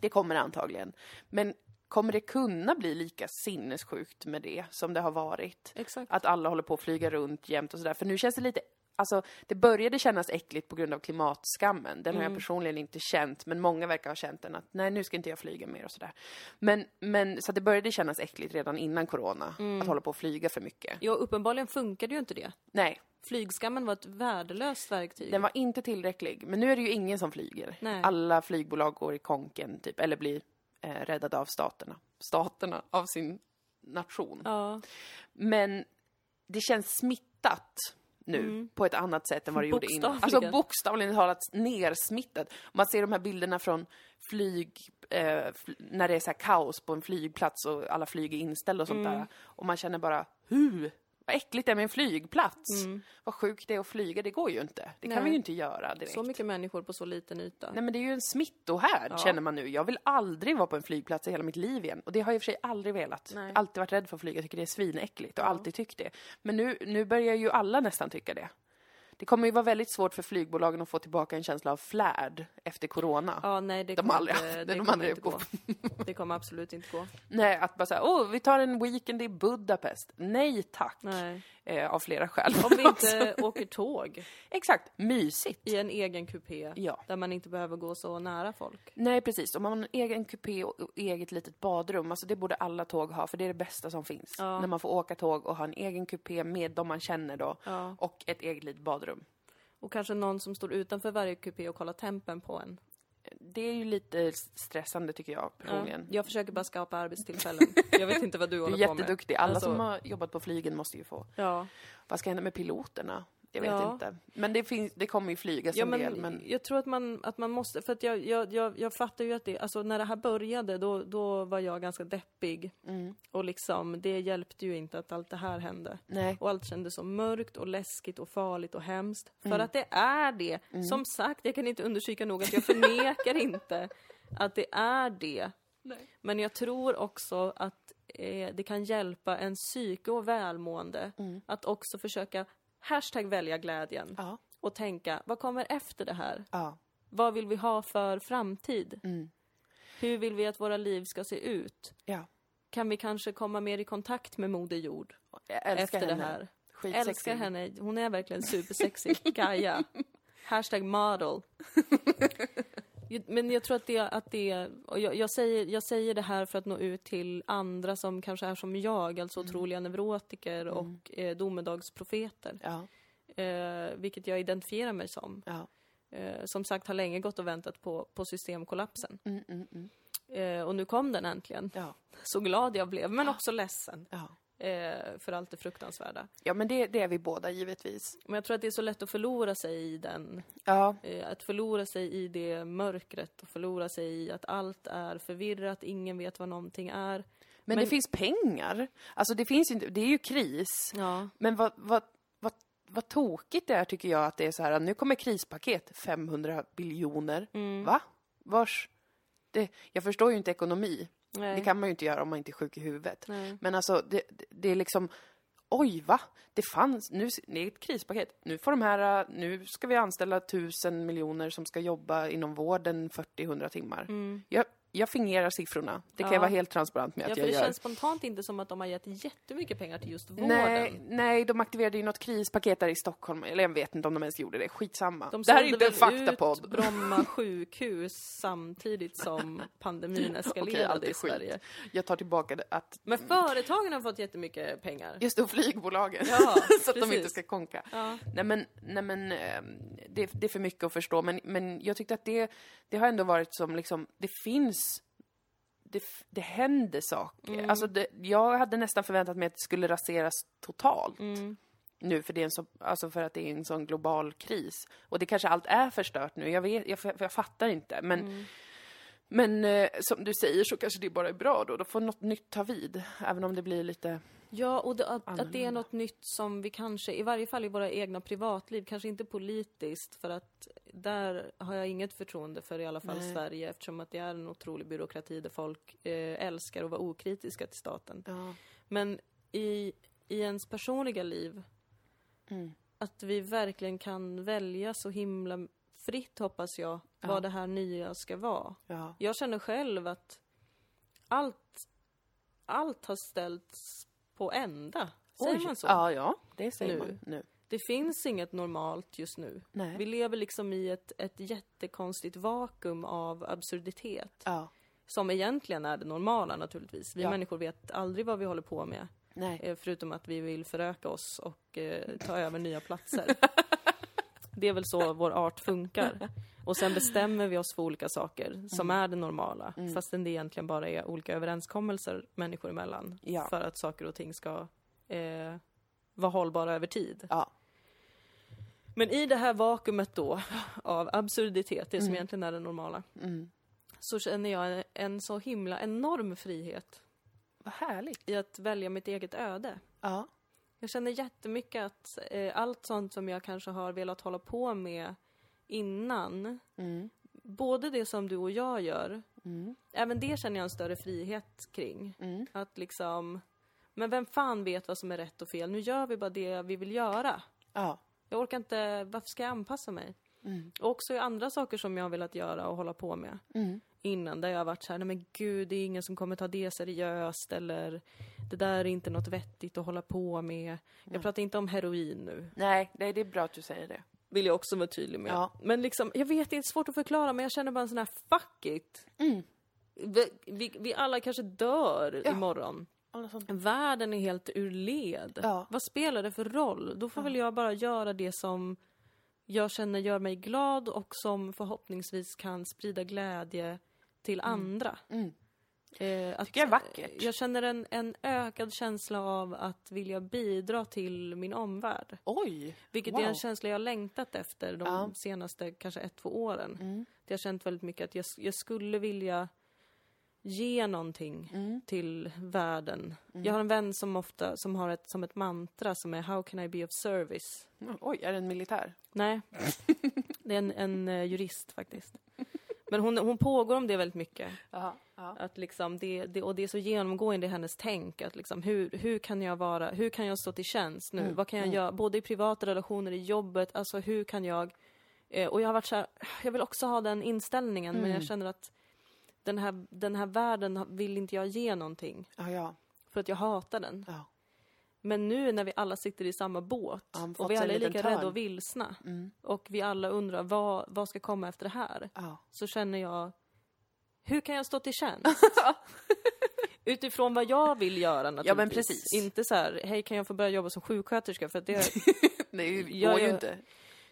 Det kommer antagligen. Men kommer det kunna bli lika sinnessjukt med det som det har varit? Exakt. Att alla håller på att flyga runt jämt och sådär. För nu känns det lite Alltså, det började kännas äckligt på grund av klimatskammen. Den har jag personligen inte känt, men många verkar ha känt den att nej, nu ska inte jag flyga mer och sådär. Men, men så det började kännas äckligt redan innan corona, att hålla på att flyga för mycket. Ja, uppenbarligen funkade ju inte det. Nej, Flygskammen var ett värdelöst verktyg. den var inte tillräcklig. Men nu är det ju ingen som flyger. Nej. Alla flygbolag går i konken, typ, eller blir eh, räddade av staterna. Staterna, av sin nation. Ja. Men det känns smittat nu på ett annat sätt än vad det gjorde innan. Mm. Alltså bokstavligen talat nersmittat. Man ser de här bilderna från flyg, eh, fl- när det är så kaos på en flygplats och alla flyg är inställda och sånt Mm. där. Och man känner bara, hu, vad äckligt det är med en flygplats. Vad sjukt det är att flyga, det går ju inte. Det kan Mm. Nej. vi ju inte göra direkt. Så mycket människor på så liten yta. Nej men det är ju en smittohärd känner man nu. Jag vill aldrig vara på en flygplats i hela mitt liv igen. Och det har jag i och för sig aldrig velat. Nej. Alltid varit rädd för att flyga, tycker det är svinäckligt och alltid tyckt det. Men nu, nu börjar ju alla nästan tycka det. Det kommer ju vara väldigt svårt för flygbolagen att få tillbaka en känsla av flärd efter corona. Ja, nej, det De kommer aldrig inte, det, det de kommer inte gå. Det kommer absolut inte gå. Nej, att bara säga, åh, vi tar en weekend i Budapest. Nej tack. Nej. Eh, av flera skäl. Om vi inte åker tåg Exakt, mysigt. i en egen kupé Ja. där man inte behöver gå så nära folk. Nej, precis. Om man har en egen kupé och och eget litet badrum, alltså det borde alla tåg ha, för det är det bästa som finns. Ja. När man får åka tåg och ha en egen kupé med de man känner då, Ja. och ett eget litet badrum. Och kanske någon som står utanför varje kupé och kollar tempen på en. Det är ju lite stressande tycker jag Ja. personligen. Jag försöker bara skapa arbetstillfällen. Jag vet inte vad du Du håller är på med. jätteduktig. Alla Alltså, som har jobbat på flygen måste ju få. Ja. Vad ska hända med piloterna? Jag vet Ja. inte. Men det, finns, det kommer ju flygas Ja, en men, del. Men... jag tror att man, att man måste, för att jag, jag, jag, jag fattar ju att det, alltså när det här började då, då var jag ganska deppig. Mm. Och liksom, det hjälpte ju inte att allt det här hände. Nej. Och allt kändes så mörkt och läskigt och farligt och hemskt. Mm. För att det är det. Som sagt, jag kan inte understryka nog att jag förnekar inte att det är det. Men jag tror också att eh, det kan hjälpa en psyke och välmående att också försöka hashtag välja glädjen. Ja. och tänka, vad kommer efter det här? Ja. Vad vill vi ha för framtid? Mm. Hur vill vi att våra liv ska se ut? ja. Kan vi kanske komma mer i kontakt med Moder Jord efter henne. det här? Skitsexig. Älskar henne. Hon är verkligen supersexig. Gaia. Hashtag model. Men jag tror att det, att det och jag, jag, säger, jag säger det här för att nå ut till andra som kanske är som jag, alltså otroliga neurotiker och eh, domedagsprofeter. Ja. Eh, vilket jag identifierar mig som. Ja. Eh, som sagt har länge gått och väntat på, på systemkollapsen. Mm, mm, mm. Eh, och nu kom den äntligen. Ja. Så glad jag blev, men också ledsen. Eh, för allt det fruktansvärda. ja, men det, det är vi båda givetvis. Men jag tror att det är så lätt att förlora sig i den Ja. Eh, Att förlora sig i det mörkret och förlora sig i att allt är förvirrat, ingen vet vad någonting är. Men, Men- det finns pengar. Alltså det finns inte, det är ju kris. Ja. Men vad, vad, vad, vad tokigt det är tycker jag att det är så här, nu kommer krispaket, 500 biljoner. Mm. Va? Vars? Det, jag förstår ju inte ekonomi. Nej. Det kan man ju inte göra om man inte är sjuk i huvudet. Nej. Men alltså, det, det- är liksom, oj va? Det fanns, nu, det är ett krispaket. Nu får de här, nu ska vi anställa tusen miljoner som ska jobba inom vården 40-100 timmar. Jag, jag fingerar siffrorna. Det kan. Ja. jag vara helt transparent med Ja, att för jag det gör. känns spontant inte som att de har gett jättemycket pengar till just vården. Nej, nej, de aktiverade ju något krispaket där i Stockholm. Eller jag vet inte om de ens gjorde det. Skitsamma. De det här är inte en faktapodd. ut Bromma sjukhus samtidigt som pandemin eskalerade är i skit. Sverige. Jag tar tillbaka det att Men företagen har fått jättemycket pengar. just det, och flygbolagen. Ja, så att de inte ska konka. Ja. Nej men, nej, men ehm, det, det är för mycket att förstå. Men, men jag tyckte att det, det har ändå varit som liksom, det finns det, det händer saker. Mm. Alltså det, jag hade nästan förväntat mig att det skulle raseras totalt. Mm. Nu för, det är en så, alltså för att det är en sån global kris. Och det kanske allt är förstört nu, jag, vet, jag, jag fattar inte. Men, Mm. men eh, som du säger så kanske det bara är bra då. Då får något nytt ta vid. Även om det blir lite... Ja, och det, att, att det är något nytt som vi kanske, i varje fall i våra egna privatliv, kanske inte politiskt, för att där har jag inget förtroende för i alla fall Nej. Sverige, eftersom att det är en otrolig byråkrati där folk eh, älskar att vara okritiska till staten. Ja. Men i, i ens personliga liv, Mm. att vi verkligen kan välja så himla fritt, hoppas jag, Ja. vad det här nya ska vara. Ja. Jag känner själv att allt, allt har ställts på ända. Säger Oj. man så? Ja, ja, det säger Nu. man nu. Det finns inget normalt just nu. Nej. Vi lever liksom i ett, ett jättekonstigt vakuum av absurditet. Ja. Som egentligen är det normala naturligtvis. Vi Ja. människor vet aldrig vad vi håller på med. Nej. eh, Förutom att vi vill föröka oss och eh, ta över nya platser. Det är väl så vår art funkar. Och sen bestämmer vi oss för olika saker som Mm. är det normala. Fastän det egentligen bara är olika överenskommelser människor emellan. Ja. För att saker och ting ska eh, vara hållbara över tid. Ja. Men i det här vakuumet då av absurditet, det som egentligen är det normala, Mm. så känner jag en, en så himla enorm frihet Vad härligt. i att välja mitt eget öde. Ja. Jag känner jättemycket att eh, allt sånt som jag kanske har velat hålla på med innan, Mm. både det som du och jag gör, Mm. även det känner jag en större frihet kring. Mm. Att liksom, men vem fan vet vad som är rätt och fel? Nu gör vi bara det vi vill göra. Ja. Jag orkar inte, varför ska jag anpassa mig? Mm. Och också i andra saker som jag har velat göra och hålla på med Mm. Innan, där jag har varit så här, nej men gud, det är ingen som kommer ta det seriöst eller det där är inte något vettigt att hålla på med. Jag pratar inte om heroin nu, Nej, det det är bra att du säger det. vill jag också vara tydlig med. Ja. Men liksom, jag vet, det är svårt att förklara, men jag känner bara en sån här fuck it. Mm. Vi, vi, vi alla kanske dör Ja. imorgon. Världen är helt ur led. Ja. Vad spelar det för roll? Då får väl jag bara göra det som jag känner gör mig glad och som förhoppningsvis kan sprida glädje till andra. Mm. Eh, att, Tycker jag är vackert. Jag känner en, en ökad känsla av att vilja bidra till min omvärld. Oj! Vilket wow. är en känsla jag har längtat efter de Ja. senaste kanske ett, två åren. Mm. Jag har känt väldigt mycket att jag, jag skulle vilja ge någonting Mm. till världen. Jag har en vän som ofta som har ett, som ett mantra som är How can I be of service? Mm, Oj, är det en militär? Nej, det är en, en eh, jurist faktiskt. Men hon, hon pågår om det väldigt mycket. Ja. ja. Att liksom det, det, och det är så genomgående i hennes tänk. Att liksom hur, hur kan jag vara, hur kan jag stå till tjänst nu? Mm, Vad kan jag göra, både i privata relationer, i jobbet, alltså hur kan jag? Eh, och jag har varit så här, jag vill också ha den inställningen, men Mm. jag känner att den här, den här världen vill inte jag ge någonting. Ja, ja. För att jag hatar den. ja. Men nu när vi alla sitter i samma båt och vi alla är lika törn. rädda och vilsna Mm. och vi alla undrar vad, vad ska komma efter det här? ja. så känner jag, hur kan jag stå till tjänst? Utifrån vad jag vill göra naturligtvis. Ja, men precis. Inte så här, hej kan jag få börja jobba som sjuksköterska? För det, Det ju, Ja, går ju inte.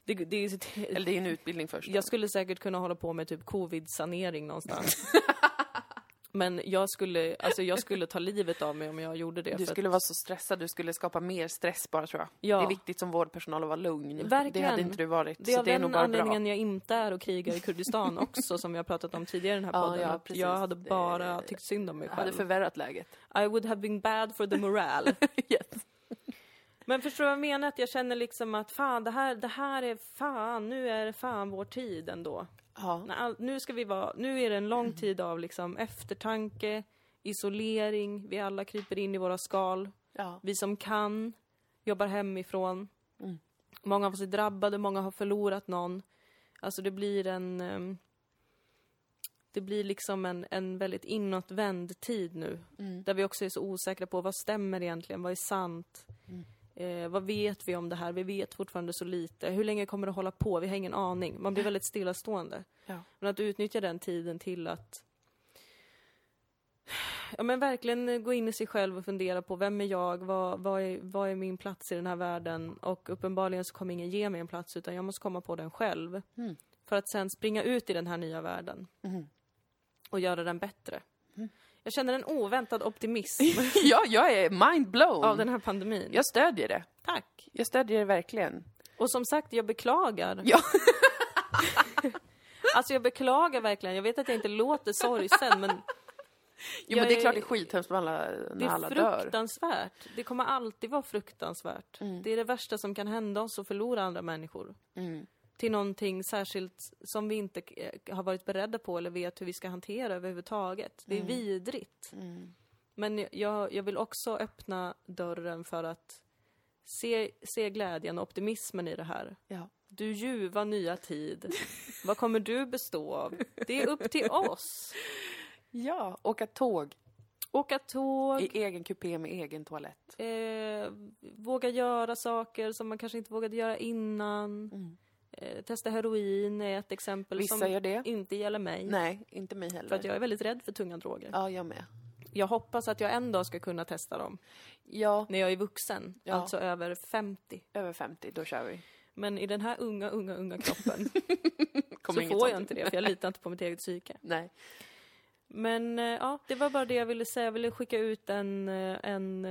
det, det, det, Eller det är en utbildning först. jag skulle säkert kunna hålla på med typ covid-sanering någonstans. Men jag skulle, alltså jag skulle ta livet av mig om jag gjorde det. Du skulle vara så stressad, du skulle skapa mer stress bara tror jag. Ja. Det är viktigt som vårdpersonal att vara lugn. Verkligen. Det hade inte du varit. det är så av det är nog den bara anledningen bra. jag inte är och krigar i Kurdistan också, som vi har pratat om tidigare i den här Ja, podden. ja, att precis. jag hade bara tyckt synd om mig Jag hade själv. förvärrat läget. I would have been bad for the morale. yes. Men förstår du vad jag menar? Att jag känner liksom att fan, det här, det här är fan, nu är det fan vår tid ändå. Ja. All, nu ska vi vara, nu är det en lång tid av liksom eftertanke, isolering, vi alla kryper in i våra skal. ja. Vi som kan jobbar hemifrån. Mm. Många av oss är drabbade, många har förlorat någon. Alltså det blir en... ehm, det blir liksom en, en väldigt inåtvänd tid nu. Mm. Där vi också är så osäkra på vad stämmer egentligen, vad är sant? Mm. Eh, vad vet vi om det här? Vi vet fortfarande så lite. Hur länge kommer det hålla på? Vi har ingen aning. Man blir väldigt stillastående. Ja. Men att utnyttja den tiden till att Ja men verkligen gå in i sig själv och fundera på vem är jag, vad, vad, är, vad är min plats i den här världen? Och uppenbarligen så kommer ingen ge mig en plats utan jag måste komma på den själv. Mm. För att sen springa ut i den här nya världen Mm. och göra den bättre. Jag känner en oväntad optimism ja, jag är mind blown. av den här pandemin. Jag stödjer det. Tack! Jag stödjer det verkligen. Och som sagt, jag beklagar. Ja. alltså jag beklagar verkligen. Jag vet att jag inte låter sorgsen men Jo, men det är klart det är skithemskt med alla, det när är alla dör. fruktansvärt. Det kommer alltid vara fruktansvärt. Mm. Det är det värsta som kan hända oss att förlora andra människor. Mm. Till någonting särskilt som vi inte eh, har varit beredda på eller vet hur vi ska hantera överhuvudtaget. Det är vidrigt. Mm. Men jag, jag vill också öppna dörren för att se, se glädjen och optimismen i det här. Ja. Du ljuva nya tid. Vad kommer du bestå av? Det är upp till oss. ja, åka tåg Åka tåg, i egen kupé med egen toalett. eh, våga göra saker som man kanske inte vågade göra innan. Mm. Eh, testa heroin är ett exempel Vissa som gör det. inte gäller mig. Nej, inte mig heller. För att jag är väldigt rädd för tunga droger. Ja, jag med. Jag hoppas att jag en dag ska kunna testa dem. Ja, När jag är vuxen, Ja. alltså över 50. över 50, då kör vi. Men i den här unga, unga, unga kroppen så får sånt. jag inte det, för jag litar inte på mitt eget psyke. Nej. Men eh, ja, det var bara det jag ville säga. Jag ville skicka ut en, eh, en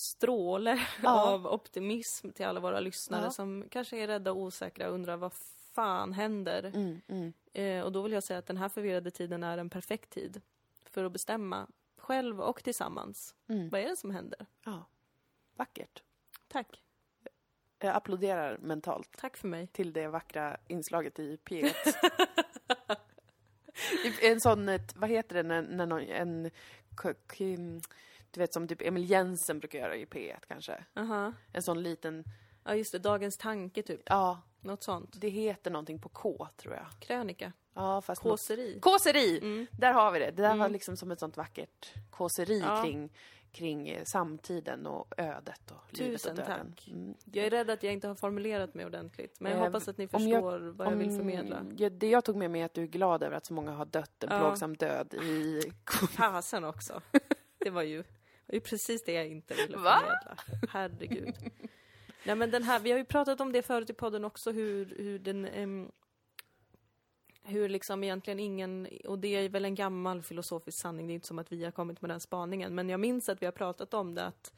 stråle Ja. av optimism till alla våra lyssnare Ja. som kanske är rädda och osäkra och undrar vad fan händer? Mm, mm. Eh, och då vill jag säga att den här förvirrade tiden är en perfekt tid för att bestämma själv och tillsammans. Mm. Vad är det som händer? Ja. Vackert. Tack. Jag applåderar mentalt Tack för mig. till det vackra inslaget i P1. en sån, vad heter det när, när någon, en, du vet som typ Emil Jensen brukar göra i P1 kanske. Aha. En sån liten, Ja, just det. Dagens tanke, typ. ja, Något sånt. det heter någonting på K tror jag. Krönika. Ja, fast något- Kåseri. Kåseri! Mm. Där har vi det. Det där var Mm. liksom som ett sånt vackert kåseri Ja. kring, kring eh, samtiden och ödet och livet Tusen och döden. tack. Mm. Jag är rädd att jag inte har formulerat mig ordentligt. Men jag Eh, hoppas att ni om jag- förstår vad jag vill förmedla. Om- ja, det jag tog med mig är att du är glad över att så många har dött en Ja. plågsam död i... Fasen också. Det var ju, det ju precis det jag inte ville förmedla. Herregud. Nej men den här, vi har ju pratat om det förut i podden också, hur, hur den... ehm, hur liksom egentligen ingen, och det är väl en gammal filosofisk sanning, det är inte som att vi har kommit med den spaningen, men jag minns att vi har pratat om det att,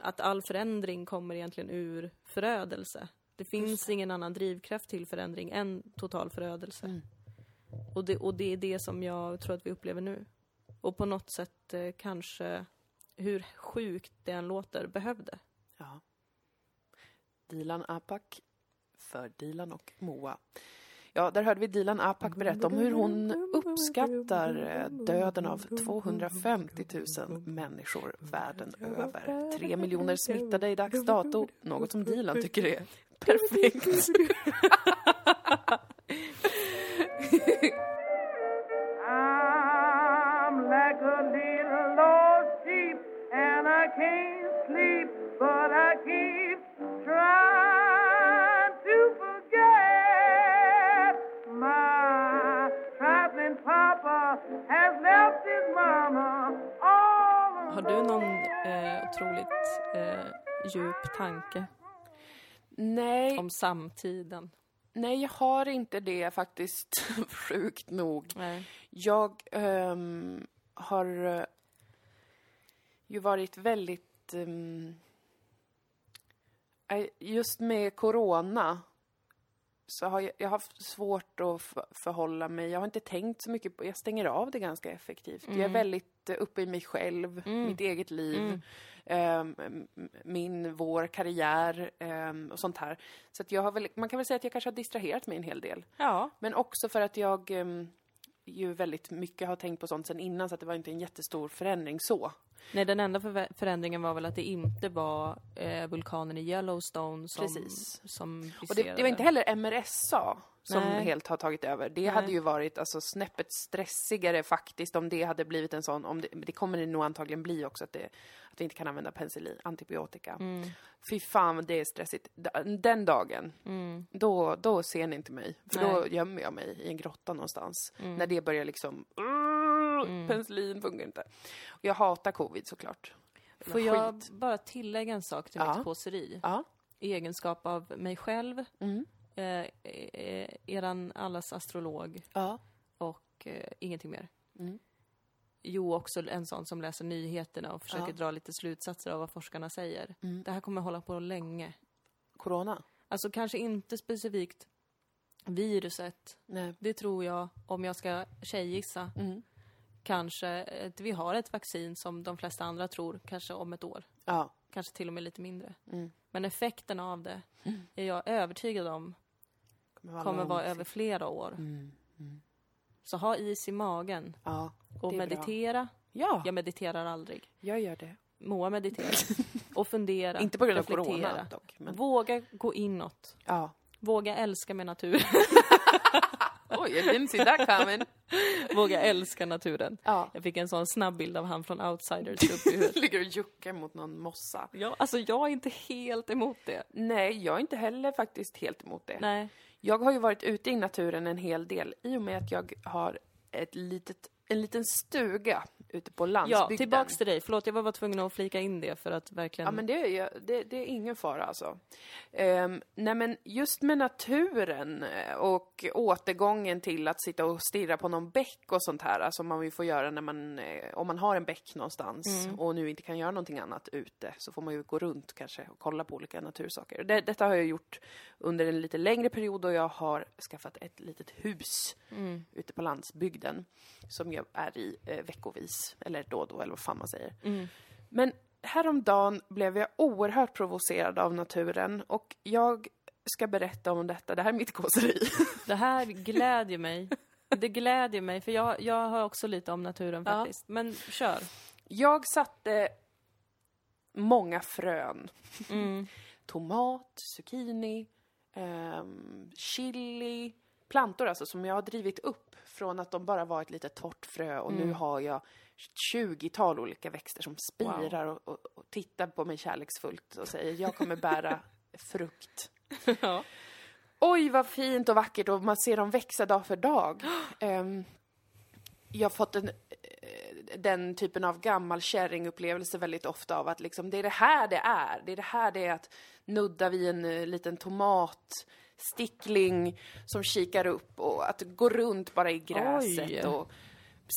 att all förändring kommer egentligen ur förödelse. Det finns ingen annan drivkraft till förändring än total förödelse. Mm. Och, det, och det är det som jag tror att vi upplever nu. Och på något sätt eh, kanske, hur sjukt det än låter, behövde. Ja. Dilan Apak för Dilan och Moa. Ja, där hörde vi Dilan Apak berätta om hur hon uppskattar eh, döden av 250 000 människor världen över. Tre miljoner smittade i dags dato, något som Dilan tycker är perfekt. samtiden? nej, jag har inte det faktiskt, sjukt nog. Nej. Jag ehm, har eh, ju varit väldigt... eh, just med corona så har jag, jag har haft svårt att förhålla mig. Jag har inte tänkt så mycket på... Jag stänger av det ganska effektivt. Jag är väldigt eh, uppe i mig själv, mitt eget liv, ehm, m- min, vår karriär ehm, och sånt här. Så att jag har väl, man kan väl säga att jag kanske har distraherat mig en hel del. Ja. Men också för att jag ehm, ju väldigt mycket har tänkt på sånt sen innan så att det var inte en jättestor förändring så. Nej, den enda förvä- förändringen var väl att det inte var eh, vulkanen i Yellowstone som, Precis. som Och det, det var inte heller MRSA som Nej. helt har tagit över. Det Nej. hade ju varit alltså, snäppet stressigare faktiskt om det hade blivit en sån, om det, det kommer det nog antagligen bli också, att, det, att vi inte kan använda penicillin, antibiotika. Mm. Fy fan det är stressigt. Den dagen, då, då ser ni inte mig. För då Mm. Nej. Mm. gömmer jag mig i en grotta någonstans. När det börjar liksom, penicillin funkar inte. Och jag hatar covid såklart. Får jag bara tillägga en sak till Ja. mitt kåseri? Ja. I egenskap av mig själv, Mm. eh, eh, eran allas astrolog Ja. och eh, ingenting mer. Mm. Jo, också en sån som läser nyheterna och försöker Ja. dra lite slutsatser av vad forskarna säger. Mm. Det här kommer hålla på länge. Corona? Alltså kanske inte specifikt viruset. Nej. Det tror jag, om jag ska tjejgissa, Mm. Kanske att vi har ett vaccin som de flesta andra tror, kanske om ett år. Ja. Kanske till och med lite mindre. Mm. Men effekten av det är jag övertygad om Kommer kommer vara över flera år. Mm. Så ha is i magen Ja. och bra. meditera. Ja, Jag mediterar aldrig. jag gör det. Moa mediterar. Och fundera. Inte på grund av corona dock. Men... Våga gå inåt. Ja. Våga älska med naturen. Oj, I didn't see that coming. Våga älska naturen. Ja. Jag fick en sån snabb bild av han från Outsiders upp i huvudet. Ligger och juckar mot någon mossa. Ja, alltså jag är inte helt emot det. Nej, jag är inte heller faktiskt helt emot det. Nej. Jag har ju varit ute i naturen en hel del i och med att jag har ett litet, en liten stuga ute på landsbygden. Ja, tillbaks till dig. Förlåt, jag var bara tvungen att flika in det för att verkligen... Ja, men det är, det, det är ingen fara alltså. Um, nej, men just med naturen eh, och återgången till att sitta och stirra på någon bäck och sånt här, alltså man ju får göra när man, eh, om man har en bäck någonstans och nu inte kan göra någonting annat ute, så får man ju gå runt kanske och kolla på olika natursaker. Det, detta har jag gjort under en lite längre period och jag har skaffat ett litet hus ute på landsbygden som jag är i eh, veckovis, eller då och då, eller vad fan man säger. Men häromdagen blev jag oerhört provocerad av naturen och jag ska berätta om detta. Det här är mitt kåseri. Det här glädjer mig. Det glädjer mig, för jag, jag har också lite om naturen Ja. faktiskt. Men kör. Jag satte många frön. Mm. Tomat, zucchini, ehm, chili, plantor alltså som jag har drivit upp från att de bara var ett litet torrt frö och nu har jag 20-tal olika växter som spirar och, och, och tittar på mig kärleksfullt och säger jag kommer bära frukt. Ja. Oj, vad fint och vackert och man ser dem växa dag för dag. Ehm, jag har fått en, eh, den typen av gammal kärringupplevelse väldigt ofta av att liksom, det är det här det är. Det är det här det är att nudda vid en eh, liten tomat, stickling som kikar upp och att gå runt bara i gräset Oj. och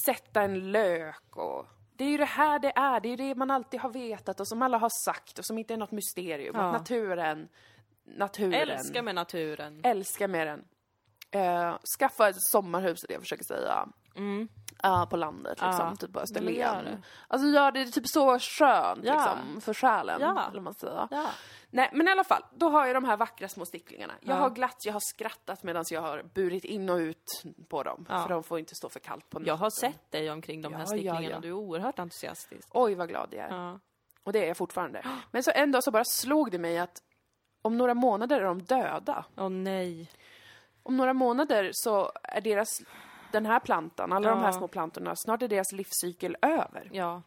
sätta en lök och det är ju det här det är, det är ju det man alltid har vetat och som alla har sagt och som inte är något mysterium. Ja. Att naturen, naturen, Älskar med naturen. älskar med den. Eh, skaffa ett sommarhus är det jag försöker säga. Ja, på landet liksom, Mm. Ja, typ på gör Österlen. det. Alltså gör det typ så skönt Ja. liksom, för själen, Ja. eller man säger. Ja. Nej, men i alla fall, då har jag de här vackra små sticklingarna. Jag Ja. har glatt, jag har skrattat medan jag har burit in och ut på dem. För de får inte stå för kallt på natten. Jag har sett dig omkring de här sticklingarna. ja. Du är oerhört entusiastisk. Oj, vad glad jag är. Och det är jag fortfarande. Men så en dag så bara slog det mig att om några månader är de döda. Åh nej. Om några månader så är deras, den här plantan, alla de här Ja. små plantorna, snart är deras livscykel över. Ja.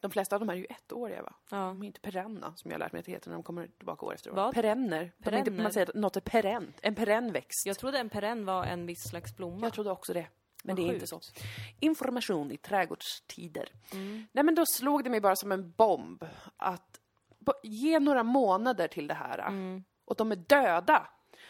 De flesta av dem är ju ettåriga va? Ja. De är inte perenna, som jag har lärt mig att det heter när de kommer tillbaka år efter år. Vad? Perenner. De är inte, Perenner? man säger att något är perent, en perenn växt. Jag trodde en perenn var en viss slags blomma. Jag trodde också det. Men det är inte så. Information i trädgårdstider. Mm. Nej men då slog det mig bara som en bomb att ge några månader till det här. Mm. Och de är döda.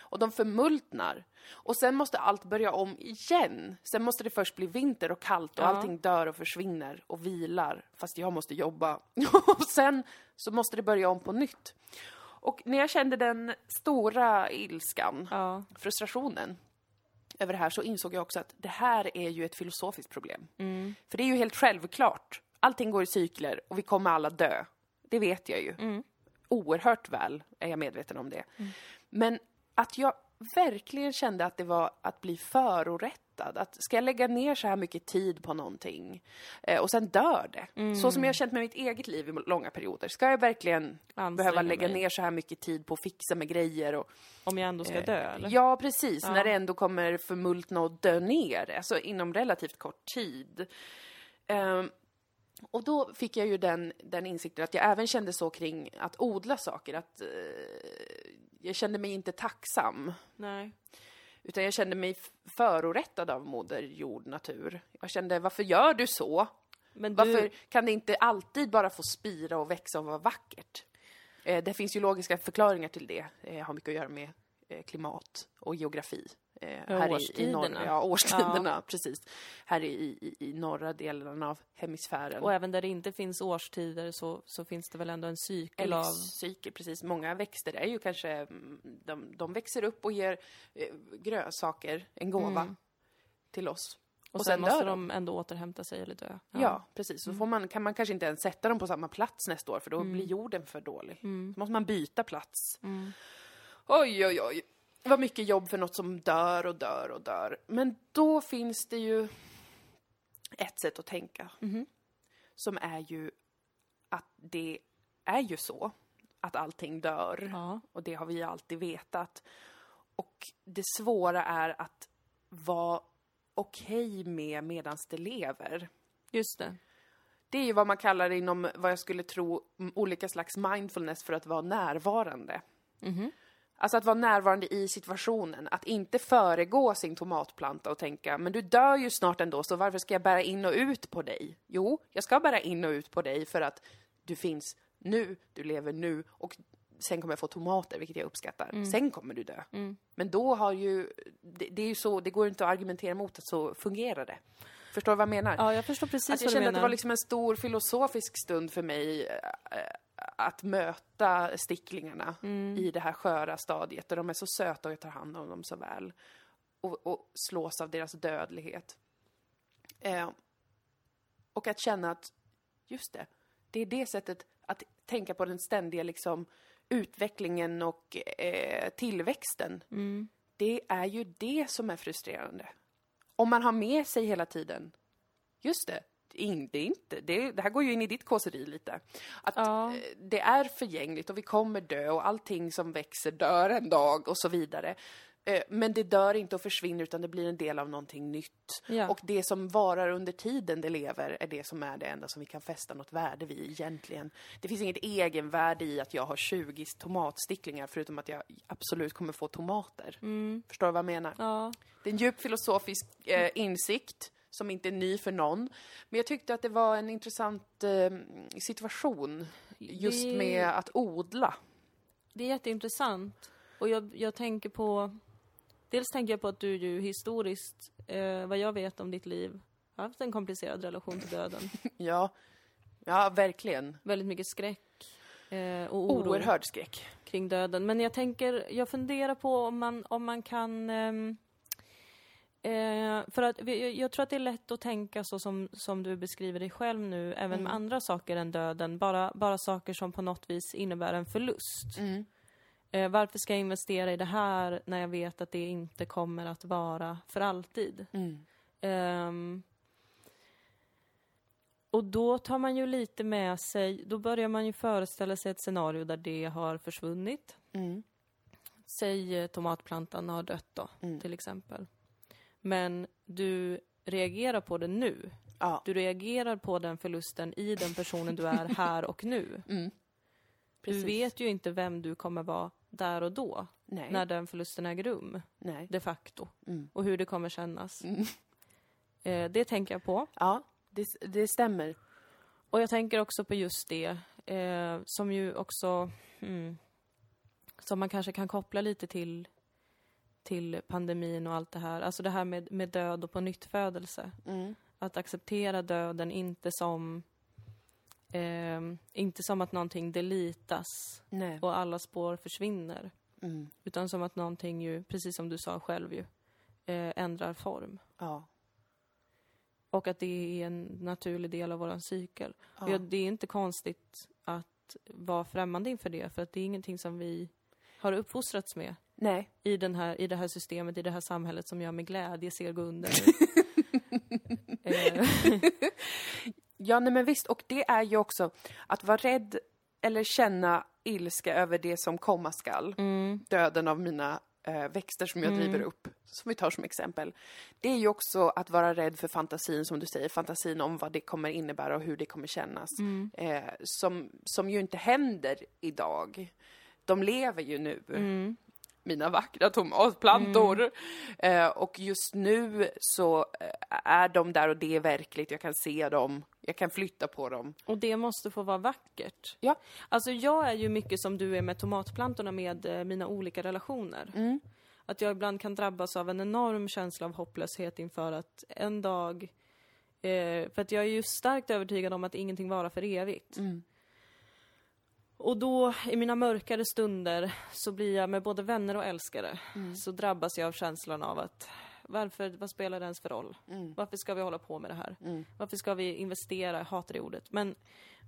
Och de förmultnar. Och sen måste allt börja om igen. Sen måste det först bli vinter och kallt och Ja. allting dör och försvinner och vilar. Fast jag måste jobba. och sen så måste det börja om på nytt. Och när jag kände den stora ilskan Ja. frustrationen över det här så insåg jag också att det här är ju ett filosofiskt problem. Mm. För det är ju helt självklart. Allting går i cykler och vi kommer alla dö. Det vet jag ju. Mm. Oerhört väl är jag medveten om det. Men att jag verkligen kände att det var att bli förorättad. Att ska jag lägga ner så här mycket tid på någonting eh, och sen dör det. Så som jag har känt med mitt eget liv i långa perioder. Ska jag verkligen Anstränga behöva lägga mig. ner så här mycket tid på att fixa med grejer och Om jag ändå ska dö eller? Eh, Ja, precis. Ja. När det ändå kommer förmultna och dö ner, alltså inom relativt kort tid. Ehm, och då fick jag ju den, den insikten att jag även kände så kring att odla saker, att eh, jag kände mig inte tacksam. Nej. Utan jag kände mig förorättad av moder jord, natur. Jag kände, varför gör du så? Men du, Varför kan det inte alltid bara få spira och växa och vara vackert? Eh, det finns ju logiska förklaringar till det. Det har mycket att göra med eh, klimat och geografi. Eh, här i, i årstiderna. norr, ja, årstiderna, precis. Här i, i, i norra delen av hemisfären. och även där det inte finns årstider så, så finns det väl ändå en cykel En av... livscykel, precis. Många växter är ju kanske, mm, de, de växer upp och ger eh, grönsaker, en gåva till oss. Och, och sen, sen måste de ändå återhämta sig eller dö. Ja, precis. Så får man, kan man kanske inte ens sätta dem på samma plats nästa år för då blir jorden för dålig. Så måste man byta plats. Oj, oj, oj. Vad mycket jobb för något som dör och dör och dör. Men då finns det ju ett sätt att tänka. Som är ju att det är ju så att allting dör. Ja. Och det har vi alltid vetat. Och det svåra är att vara okej med medans det lever. Just det. Det är ju vad man kallar inom vad jag skulle tro mm, olika slags mindfulness för att vara närvarande. Alltså att vara närvarande i situationen, att inte föregå sin tomatplanta och tänka men du dör ju snart ändå så varför ska jag bära in och ut på dig? Jo, jag ska bära in och ut på dig för att du finns nu, du lever nu och sen kommer jag få tomater, vilket jag uppskattar. Sen kommer du dö. Men då har ju, det, det är ju så, det går inte att argumentera mot att så fungerar det. Förstår du vad jag menar? Ja, jag förstår precis Att jag vad du kände menar. att det var liksom en stor filosofisk stund för mig eh, att möta sticklingarna Mm. i det här sköra stadiet där de är så söta och jag tar hand om dem så väl. Och, och slås av deras dödlighet. Eh, och att känna att, just det, det är det sättet att tänka på den ständiga liksom utvecklingen och eh, tillväxten. Mm. Det är ju det som är frustrerande. Om man har med sig hela tiden, just det, in, det är inte, det, det här går ju in i ditt kåseri lite. Att Ja. eh, det är förgängligt och vi kommer dö och allting som växer dör en dag och så vidare. Eh, Men det dör inte och försvinner utan det blir en del av någonting nytt. Ja. Och det som varar under tiden det lever är det som är det enda som vi kan fästa något värde vid egentligen. Det finns inget egenvärde i att jag har 20 tomatsticklingar förutom att jag absolut kommer få tomater. Förstår du vad jag menar? Ja. Det är en djup filosofisk eh, insikt som inte är ny för någon. Men jag tyckte att det var en intressant eh, situation just Det- med att odla. Det är jätteintressant. Och jag, jag tänker på... Dels tänker jag på att du ju historiskt, eh, vad jag vet om ditt liv, har haft en komplicerad relation till döden. Ja, ja verkligen. Väldigt mycket skräck eh, och oro Oerhörd skräck. kring döden. Men jag tänker, jag funderar på om man, om man kan... ehm, eh, för att vi- jag, tror att det är lätt att tänka så som, som du beskriver dig själv nu, även med andra saker än döden. Bara, bara saker som på något vis innebär en förlust. Mm. Eh, varför ska jag investera i det här när jag vet att det inte kommer att vara för alltid? Mm. Ehm, och då tar man ju lite med sig, då börjar man ju föreställa sig ett scenario där det har försvunnit. Mm. Säg eh, tomatplantan har dött då, Mm. till exempel. Men du reagerar på det nu. Ja. Du reagerar på den förlusten i den personen du är här och nu. Mm. Du vet ju inte vem du kommer vara där och då, Nej. när den förlusten äger rum, Nej. de facto. Mm. Och hur det kommer kännas. Mm. Eh, det tänker jag på. Ja, det, det stämmer. Och jag tänker också på just det, eh, som ju också, mm, som man kanske kan koppla lite till, till pandemin och allt det här. Alltså det här med, med död och på nyttfödelse. Mm. Att acceptera döden inte som, eh, inte som att någonting delitas Nej. och alla spår försvinner. Mm. Utan som att någonting ju, precis som du sa själv ju, eh, ändrar form. Ja. Och att det är en naturlig del av våran cykel. Ja. jag, det är inte konstigt att vara främmande inför det, för att det är ingenting som vi har uppfostrats med Nej. i, den här, i det här systemet, i det här samhället som jag med glädje ser gå under. eh, Ja, nej men visst. Och det är ju också att vara rädd eller känna ilska över det som komma skall. mm, Döden av mina eh, växter som jag driver upp, som vi tar som exempel. Det är ju också att vara rädd för fantasin, som du säger, fantasin om vad det kommer innebära och hur det kommer kännas. Eh, som, som ju inte händer idag. De lever ju nu. Mm, mina vackra tomatplantor. Eh, och just nu så eh, är de där och det är verkligt. Jag kan se dem, jag kan flytta på dem. och det måste få vara vackert. Ja. Alltså jag är ju mycket som du är med tomatplantorna med eh, mina olika relationer. Mm. Att jag ibland kan drabbas av en enorm känsla av hopplöshet inför att en dag... Eh, för att jag är ju starkt övertygad om att ingenting varar för evigt. Mm. Och då, i mina mörkare stunder, så blir jag med både vänner och älskare, Mm. så drabbas jag av känslan av att varför, vad spelar det ens för roll? Mm. Varför ska vi hålla på med det här? Mm. Varför ska vi investera, jag hatar det ordet, men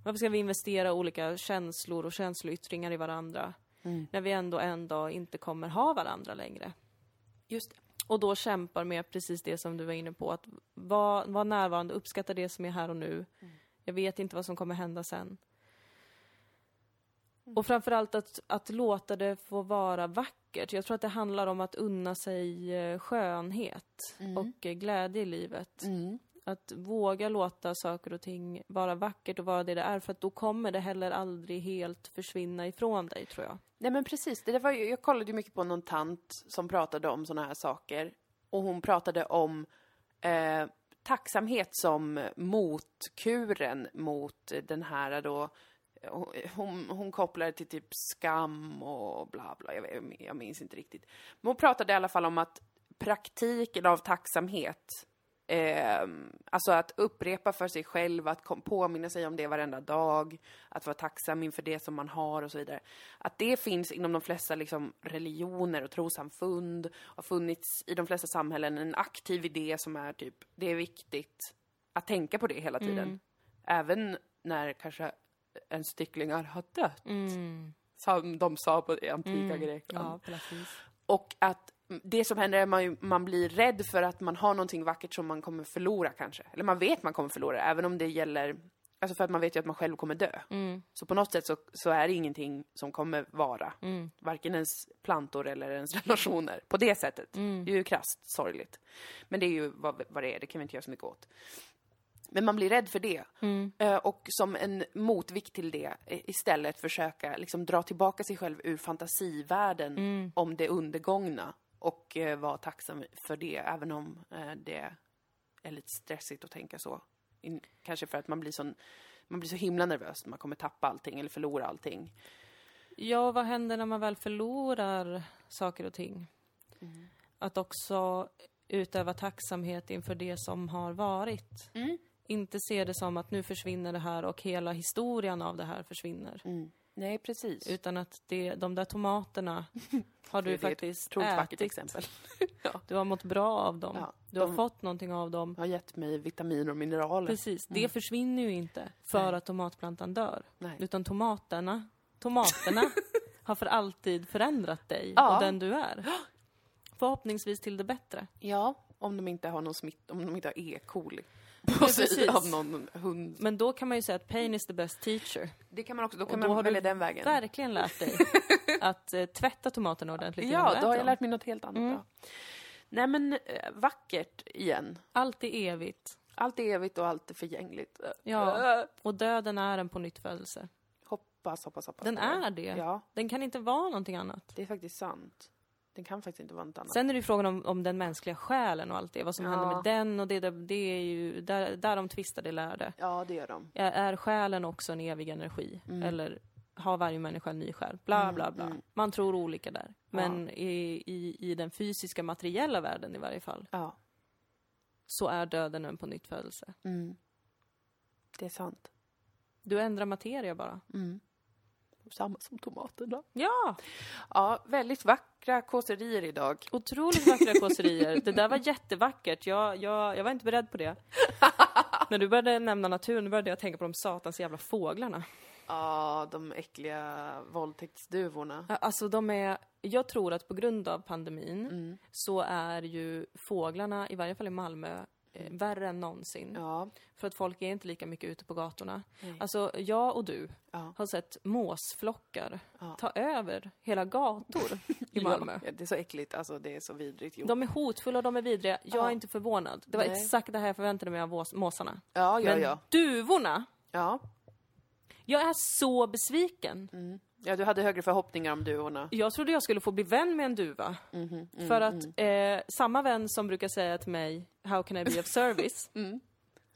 varför ska vi investera olika känslor och känsloyttringar i varandra? Mm. När vi ändå en dag inte kommer ha varandra längre. Just det. Och då kämpar med precis det som du var inne på, att vara var närvarande, uppskatta det som är här och nu. Jag vet inte vad som kommer hända sen. Och framförallt att, att låta det få vara vackert. Jag tror att det handlar om att unna sig eh, skönhet och eh, glädje i livet. Mm. Att våga låta saker och ting vara vackert och vara det det är, för att då kommer det heller aldrig helt försvinna ifrån dig, tror jag. Nej men precis, det var ju, jag kollade ju mycket på någon tant som pratade om såna här saker. Och hon pratade om eh, tacksamhet som motkuren mot den här då hon, hon kopplade till typ skam och bla bla, jag, jag minns inte riktigt. Men hon pratade i alla fall om att praktiken av tacksamhet Eh, alltså att upprepa för sig själv, att kom, påminna sig om det varenda dag, att vara tacksam inför det som man har och så vidare. Att det finns inom de flesta liksom, religioner och trosamfund, har funnits i de flesta samhällen en aktiv idé som är typ, det är viktigt att tänka på det hela tiden. Även när kanske en stycklingar har dött, som de sa på det antika Grekland. Ja. Och att det som händer är att man, man blir rädd för att man har någonting vackert som man kommer förlora kanske. Eller man vet man kommer förlora, även om det gäller Alltså för att man vet ju att man själv kommer dö. Så på något sätt så, så är det ingenting som kommer vara. Varken ens plantor eller ens relationer. På det sättet. Det är ju krasst sorgligt. Men det är ju vad, vad det är, det kan vi inte göra så mycket åt. Men man blir rädd för det. Eh, och som en motvikt till det istället försöka liksom dra tillbaka sig själv ur fantasivärlden om det undergångna. Och eh, vara tacksam för det, även om eh, det är lite stressigt att tänka så. Kanske för att man blir, sån, man blir så himla nervös när man kommer tappa allting eller förlora allting. Ja, vad händer när man väl förlorar saker och ting? Mm. Att också utöva tacksamhet inför det som har varit. Mm. Inte se det som att nu försvinner det här och hela historien av det här försvinner. Mm. Nej, precis. Utan att det, de där tomaterna har du faktiskt ätit. exempel. Du har mått bra av dem. Ja, du har de- fått någonting av dem. har gett mig vitaminer och mineraler. Precis, det försvinner ju inte för Nej. att tomatplantan dör. Nej. Utan tomaterna, tomaterna har för alltid förändrat dig Ja. och den du är. Förhoppningsvis till det bättre. Ja, om de inte har någon smitt, om de inte har E. coli på sig precis. av någon hund. Men då kan man ju säga att pain is the best teacher. Det kan man också, då Och kan då man har välja du den vägen. Verkligen lärt dig att eh, tvätta tomaterna ordentligt Ja, du då har jag lärt mig något helt annat. Mm. Nej men, eh, vackert igen. Allt är evigt. Allt är evigt och allt är förgängligt. Ja. Och döden är en pånyttfödelse. Hoppas, hoppas, hoppas. Den är det. Ja, Den kan inte vara någonting annat. det är faktiskt sant. Den kan faktiskt inte vara något annat. Sen är det ju frågan om, om den mänskliga själen och allt det. Vad som Ja. händer med den och det, det, det är ju där, där de tvistar det lärde. Ja, det gör de. Är, är själen också en evig energi? Eller har varje människa en ny själ? Bla, bla, bla. Man tror olika där. Men i, i, i den fysiska, materiella världen i varje fall, Ja. så är döden en pånyttfödelse. Mm. Det är sant. Du ändrar materia bara. Samma som tomaterna. Ja! Ja, väldigt vackra kåserier idag. Otroligt vackra kåserier. Det där var jättevackert. Jag, jag, jag var inte beredd på det. När du började nämna naturen, började jag tänka på de satans jävla fåglarna. Ja, de äckliga våldtäktsduvorna. Alltså de är, jag tror att på grund av pandemin så är ju fåglarna, i varje fall i Malmö, eh, värre än någonsin. Ja, För att folk är inte lika mycket ute på gatorna. Nej. Alltså jag och du Ja. har sett måsflockar Ja. ta över hela gator i Malmö. Det är så äckligt, alltså det är så vidrigt gjort. De är hotfulla de är vidriga. Jag är inte förvånad. Det var Nej. exakt det här jag förväntade mig av måsarna. Ja, ja, Men ja. duvorna, Ja. jag är så besviken. Mm. Ja, du hade högre förhoppningar om duvorna. Jag trodde jag skulle få bli vän med en duva. Mhm, mm, För att eh, samma vän som brukar säga till mig How can I be of service? Mm.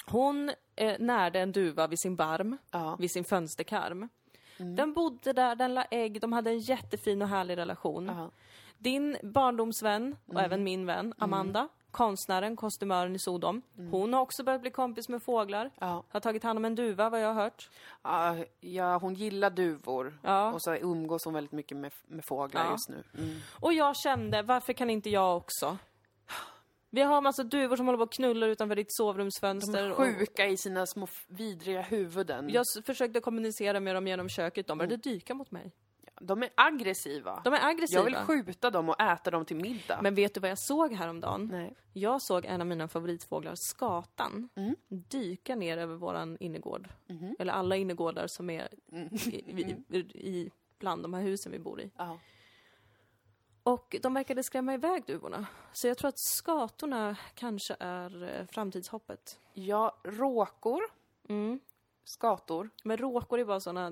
Hon eh, närde en duva vid sin barm, Ja. Mm. vid sin fönsterkarm. Den bodde där, den la ägg, de hade en jättefin och härlig relation. Ja. Din barndomsvän, och Mm. även min vän, Amanda, konstnären, kostymören i Sodom. Hon har också börjat bli kompis med fåglar. Mm. Ja. Har tagit hand om en duva, vad jag har hört. Ja, ja, hon gillar duvor. Ja. Och så umgås hon väldigt mycket med, med fåglar Ja. just nu. Mm. Och jag kände, varför kan inte jag också? Vi har en massa duvor som håller på och knullar utanför ditt De sovrumsfönster. är och- sjuka i sina små vidriga huvuden. Jag försökte kommunicera med dem genom köket, de började dyka mot mig. De är aggressiva. De är aggressiva. Jag vill skjuta dem och äta dem till middag. Men vet du vad jag såg häromdagen? Nej. Jag såg en av mina favoritfåglar, skatan, Mm. dyka ner över våran innergård. Mhm. Eller alla innergårdar som är Mm. i, i, i, bland de här husen vi bor i. Ja. Och de verkade skrämma iväg duvorna. Så jag tror att skatorna kanske är eh, framtidshoppet. ja, råkor, Mm. Skator. Men råkor är bara såna,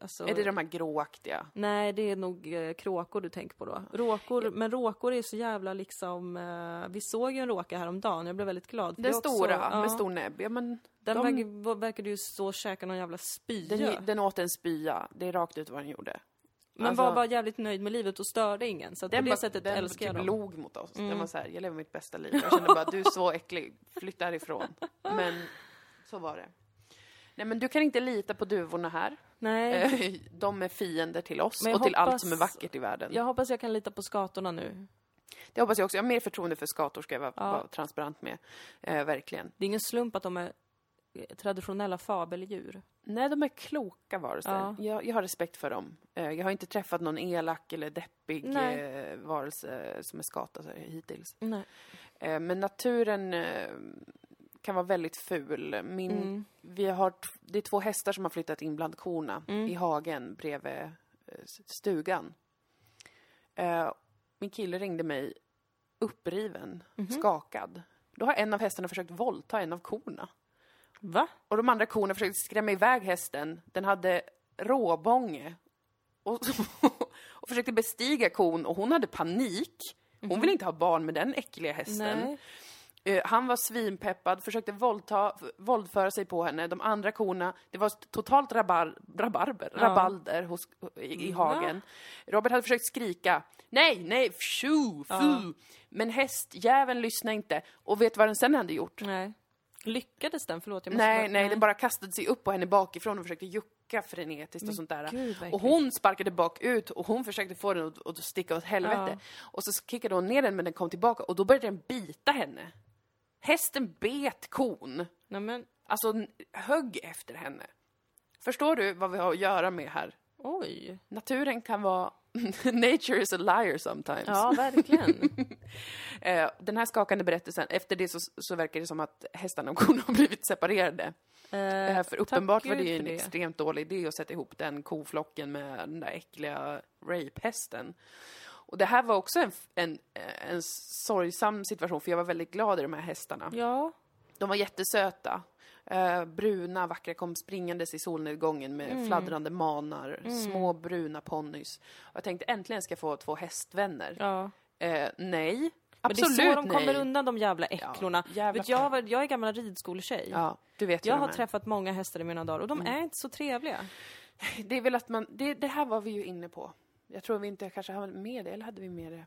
alltså... Är det de här gråaktiga? Nej, det är nog eh, kråkor du tänker på då. Råkor, men råkor är så jävla liksom... Eh, vi såg ju en råka häromdagen, jag blev väldigt glad. Den är också- stora ja, med stor näbb. Ja, men Den de- verkar, verkar ju stå och käka någon jävla spya. den, den åt en spya. Det är rakt ut vad den gjorde. men alltså- var bara jävligt nöjd med livet och störde ingen. Så att på det bara- sättet den älskar jag typ dem. log mot oss. Den var så här, jag lever mitt bästa liv. Jag kände bara, du är så äcklig. Flytta härifrån. Men så var det. Nej men du kan inte lita på duvorna här. Nej, Eh, De är fiender till oss och till allt hoppas- som är vackert i världen. jag hoppas jag kan lita på skatorna nu. Det hoppas jag också. Jag har mer förtroende för skator ska jag vara, Ja. vara transparent med. Eh, verkligen. Det är ingen slump att de är eh, traditionella fabeldjur. Nej, de är kloka varelser. Ja. Jag, jag har respekt för dem. Eh, jag har inte träffat någon elak eller deppig Nej. varelse som är skata hittills. Nej. Men naturen kan vara väldigt ful. Min, Mm. vi har, det är två hästar som har flyttat in bland korna Mm. i hagen bredvid eh, stugan. Eh, min kille ringde mig uppriven, Mhm. skakad. Då har en av hästarna försökt våldta en av korna. Va? Och de andra korna försökte skrämma iväg hästen. Den hade råbånge. Och, och försökte bestiga kon och hon hade panik. Hon ville inte ha barn med den äckliga hästen. Nej. Eh, han var svinpeppad, försökte våldta, våldföra sig på henne. De andra korna, det var totalt rabar, rabarber, rabalder hos, i, i hagen. Robert hade försökt skrika nej, nej, tjo, fu. Men hästjäveln lyssnade inte. Och vet vad den sen hade gjort? Nej. Lyckades den? Förlåt, jag måste Nej, bara- nej, den bara kastade sig upp på henne bakifrån och försökte jucka frenetiskt och sånt där. gud, och hon sparkade bakut och hon försökte få den att, att sticka åt helvete. Och så kickade hon ner den men den kom tillbaka och då började den bita henne. Hästen bet kon. Nej, men Alltså högg efter henne. Förstår du vad vi har att göra med här? oj. Naturen kan vara... Nature is a liar sometimes. Ja, verkligen. Eh, den här skakande berättelsen, efter det så, så verkar det som att hästarna och korna har blivit separerade. Eh, för uppenbart var det ju en det. extremt dålig idé att sätta ihop den koflocken med den där äckliga rapehästen. Och det här var också en, en, en sorgsam situation, för jag var väldigt glad i de här hästarna. Ja. De var jättesöta. Eh, bruna, vackra, kom springandes i solnedgången med Mm. fladdrande manar, små bruna ponnys. Jag tänkte äntligen ska jag få två hästvänner. ja. Eh, nej, Men absolut det är så de nej. kommer undan, de jävla äcklorna. jävla Vet jag, var- jag är gammal ridskoletjej. Ja, du vet Jag har här. träffat många hästar i mina dagar och de Mm. är inte så trevliga. Det är väl att man, det, det här var vi ju inne på. Jag tror vi inte kanske hade med det, eller hade vi med det?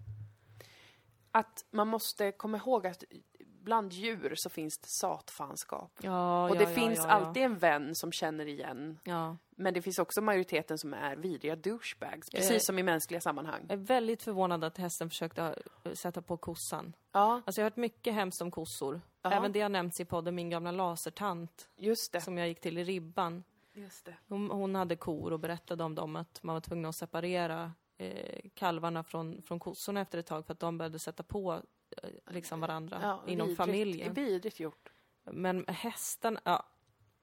Att man måste komma ihåg att bland djur så finns det satfanskap. Ja, och det ja, finns ja, alltid en vän som känner igen. Men det finns också majoriteten som är vidriga douchebags, precis Eh. som i mänskliga sammanhang. Jag är väldigt förvånad att hästen försökte sätta på kossan. Ja, Alltså jag har hört mycket hemskt om kossor. Även det har nämnts i podden, min gamla lasertant just det. som jag gick till i Ribban. Hon, hon hade kor och berättade om dem att man var tvungen att separera eh, kalvarna från, från kossorna efter ett tag för att de började sätta på eh, liksom varandra Ja, inom vidrigt. familjen. Vidrigt gjort. Men hästen, ja,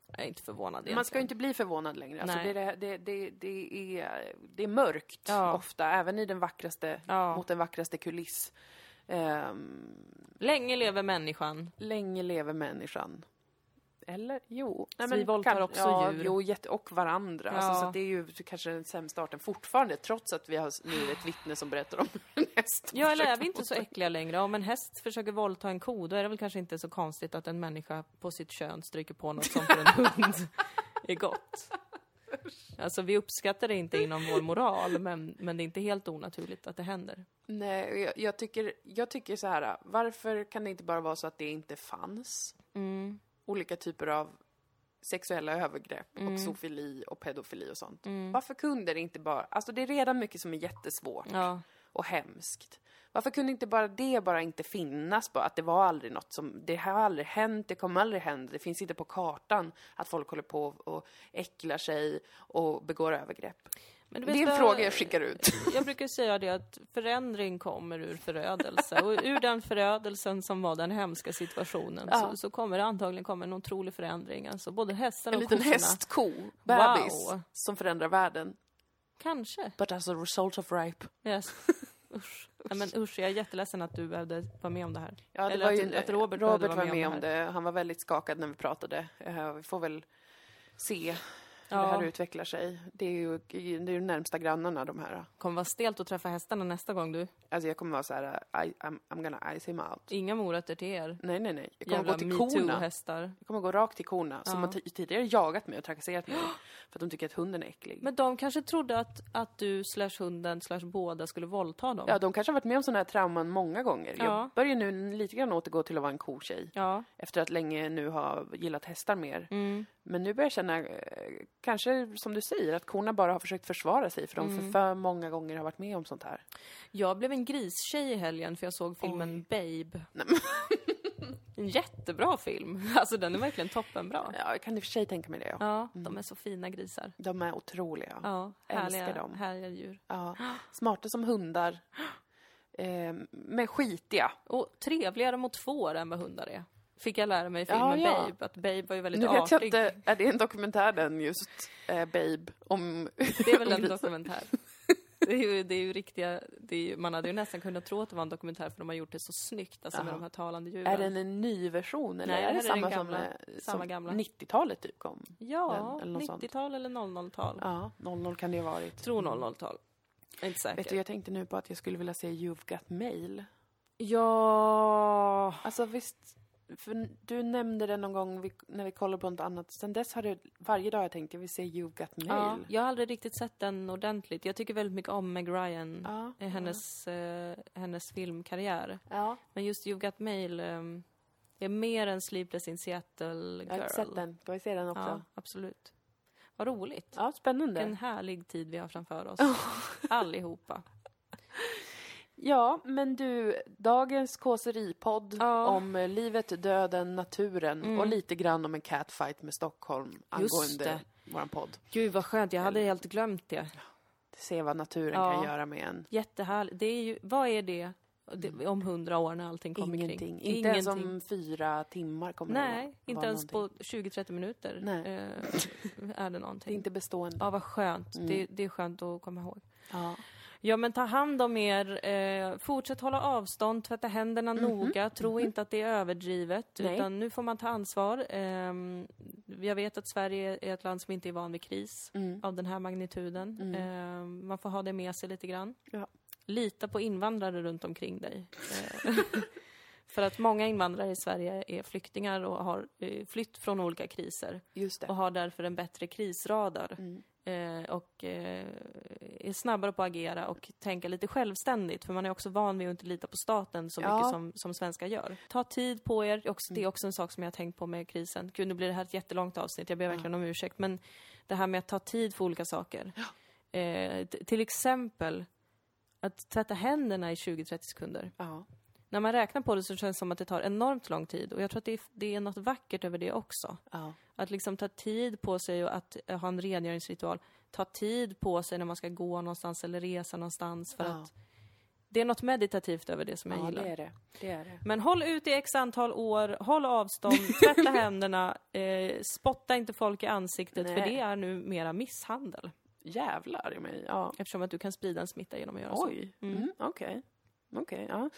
jag är inte förvånad egentligen. Man ska ju inte bli förvånad längre. Alltså det, är, det, det, det, är, det är mörkt Ja. ofta, även i den vackraste, Ja. mot den vackraste kuliss. Ehm, Länge lever människan. länge lever människan. Eller? Jo. Så vi våldtar också ja, djur. Jo, och varandra. Ja. Alltså, så det är ju kanske den sämsta arten fortfarande, trots att vi har nu ett vittne som berättar om en häst. Ja, eller är vi inte så äckliga längre? Om en häst försöker våldta en ko, då är det väl kanske inte så konstigt att en människa på sitt kön stryker på något som för en hund är gott. Alltså, vi uppskattar det inte inom vår moral, men, men det är inte helt onaturligt att det händer. Nej, jag, jag, tycker, jag tycker så här, varför kan det inte bara vara så att det inte fanns Mm. Olika typer av sexuella övergrepp Mm. och zoofili och pedofili och sånt? Varför kunde det inte bara, alltså det är redan mycket som är jättesvårt Ja. och hemskt. Varför kunde inte bara det bara inte finnas? Bara att det var aldrig något som, det har aldrig hänt, det kommer aldrig hända, det finns inte på kartan att folk håller på och äcklar sig och begår övergrepp. Men Det är en vad- fråga jag skickar ut. Jag brukar säga det att förändring kommer ur förödelse. Och ur den förödelsen som var den hemska situationen Ja. så, så kommer det antagligen komma en otrolig förändring. Alltså både hästarna En och liten kossorna. hästko, bebis, Wow. som förändrar världen. Kanske. But as a result of rape. Yes. Usch. Nej, men usch, jag är jätteledsen att du behövde vara med om det här. Ja, det Eller var att, ju, att Robert, behövde Robert vara var med om det. det. Han var väldigt skakad när vi pratade. Eh, vi får väl se hur Ja. det här utvecklar sig. Det är ju, det är ju närmsta grannarna de här. kommer vara stelt att träffa hästarna nästa gång du. Alltså jag kommer vara så här, I, I'm, I'm gonna ice him out. Inga morötter till er. Nej, nej, nej. Jag kommer Jävla gå till korna. metoo-hästar. Jag kommer gå rakt till korna som Ja. har tidigare jagat mig och trakasserat mig för att de tycker att hunden är äcklig. Men de kanske trodde att, att du slash hunden slash båda skulle våldta dem. Ja, de kanske har varit med om sådana här trauman många gånger. Ja. Jag börjar nu lite grann återgå till att vara en kotjej. Ja. Efter att länge nu ha gillat hästar mer. Mm. Men nu börjar jag känna, eh, kanske som du säger, att korna bara har försökt försvara sig för de Mm. för, för många gånger har varit med om sånt här. Jag blev en gristjej i helgen för jag såg filmen Babe. en jättebra film. Alltså den är verkligen toppenbra. Ja, jag kan i och för sig tänka mig det. Ja. Ja, de är så fina grisar. De är otroliga. Ja, Älskar härliga, dem. härliga djur. Ja. Smarta som hundar. Eh, men skitiga. Och trevligare mot får än vad hundar är. Fick jag lära mig i Ja, filmen ja. Babe, att Babe var ju väldigt Nu vet jag inte, är det en dokumentär den just, eh, Babe, om Det är väl en dokumentär. Det är ju, det är ju riktiga, det är ju, man hade ju nästan kunnat tro att det var en dokumentär för de har gjort det så snyggt, alltså med Jaha. de här talande djuren. Är den en ny version eller Nej, är det är samma gamla. eh, Samma som gamla. 90-talet typ kom? Ja, den, eller något sånt. 90-tal eller 00-tal. Ja, 00 kan det ha varit. Tror 00-tal. Jag är inte säker. Vet du, jag tänkte nu på att jag skulle vilja se You've Got Mail. Ja, Alltså visst, för du nämnde det någon gång vi, när vi kollade på något annat. Sen dess har det varje dag jag tänkt jag vill se You've Got Mail. Ja, jag har aldrig riktigt sett den ordentligt. Jag tycker väldigt mycket om Meg Ryan, Ja, eh, hennes, eh, hennes filmkarriär. ja. Men just You've Got Mail um, är mer en Sleepless in Seattle girl. Jag har inte sett den. Ska vi se den också? Ja, Ja, absolut. Vad roligt. spännande. Vilken härlig tid vi har framför oss. Allihopa. Ja, men du, dagens kåseripodd Ja. om eh, livet, döden, naturen Mm. och lite grann om en catfight med Stockholm angående det. våran podd. Gud vad skönt, jag hade helt glömt det. Se vad naturen Ja. kan göra med en. Jättehärligt. Det är ju, vad är det, det om hundra år när allting kommer Ingenting. kring? Inte ens om fyra timmar kommer det Nej, vara- inte ens någonting. på 20-30 minuter Nej. eh, är det Det är någonting. inte bestående. Ja, vad skönt. Mm. Det, det är skönt att komma ihåg. Ja. Ja, men ta hand om er. Eh, fortsätt hålla avstånd, tvätta händerna noga. Tro inte att det är överdrivet. Nej. utan nu får man ta ansvar. Ehm, jag vet att Sverige är ett land som inte är van vid kris Mm. av den här magnituden. Mm. Ehm, man får ha det med sig lite grann. Ja. Lita på invandrare runt omkring dig. Eh, För att många invandrare i Sverige är flyktingar och har eh, flytt från olika kriser och har därför en bättre krisradar Mm. Eh, och eh, är snabbare på att agera och tänka lite självständigt för man är också van vid att inte lita på staten så Ja. mycket som, som svenskar gör. Ta tid på er, också, det Mm. är också en sak som jag har tänkt på med krisen. Gud, nu blir det här ett jättelångt avsnitt, jag ber verkligen om ursäkt, men det här med att ta tid för olika saker. Eh, t- till exempel att tvätta händerna i 20-30 sekunder. Ja. När man räknar på det så känns det som att det tar enormt lång tid och jag tror att det är, det är något vackert över det också. Ja. Att liksom ta tid på sig och att eh, ha en rengöringsritual. Ta tid på sig när man ska gå någonstans eller resa någonstans för Ja. att det är något meditativt över det som jag ja, gillar. det är det. Det är det. Men håll ut i x antal år, håll avstånd, tvätta händerna, eh, spotta inte folk i ansiktet för Nej. det är nu mera misshandel. Jävlar i mig. Ja. Eftersom att du kan sprida en smitta genom att göra så. Oj. Mm. Okej. Okej, ja.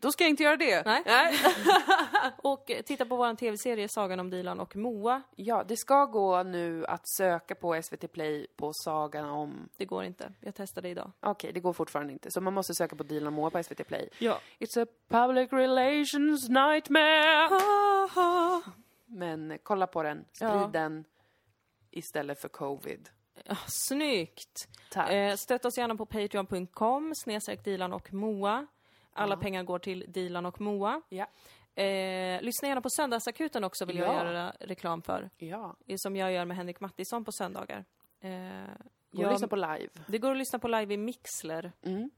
Då ska jag inte göra det. Nej. Och eh, titta på vår tv-serie Sagan om Dilan och Moa. Ja, det ska gå nu att söka på SVT Play på Sagan om... Det går inte. Jag testade idag. Okej, det går fortfarande inte. Så man måste söka på Dilan och Moa på SVT Play. Ja. It's a public relations nightmare! Men eh, kolla på den. Sprid Ja. den istället för covid. Ja, snyggt! Tack. Eh, stötta oss gärna på patreon.com, snedstreck Dilan och Moa. Alla Ja. pengar går till Dilan och Moa. Ja. Eh, lyssna gärna på Söndagsakuten också, vill jag Ja. göra reklam för. Ja. Som jag gör med Henrik Mattisson på söndagar. Eh, Gå och jag- lyssna på live. Det går att lyssna på live i Mixler. Mm.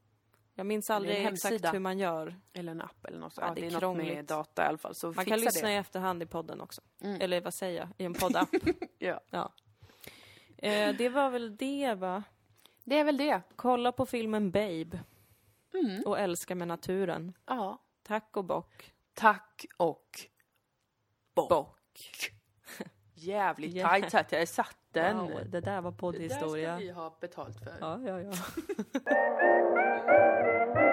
Jag minns är aldrig exakt hur man gör. Eller en app eller något. Ja, Ja, det det är är något med data i alla fall. Så Man kan lyssna det. i efterhand i podden också. Mm. Eller vad säger jag? I en poddapp. Ja. ja. Eh, det var väl det, va? Det är väl det. Kolla på filmen Babe Mm. och älska med naturen. Ja. Tack och bock. Tack och Bock. Jävligt Ja. tajt att jag satt den. Wow, det där var Det där poddhistoria. ska vi ha betalt för. Ja, ja, ja.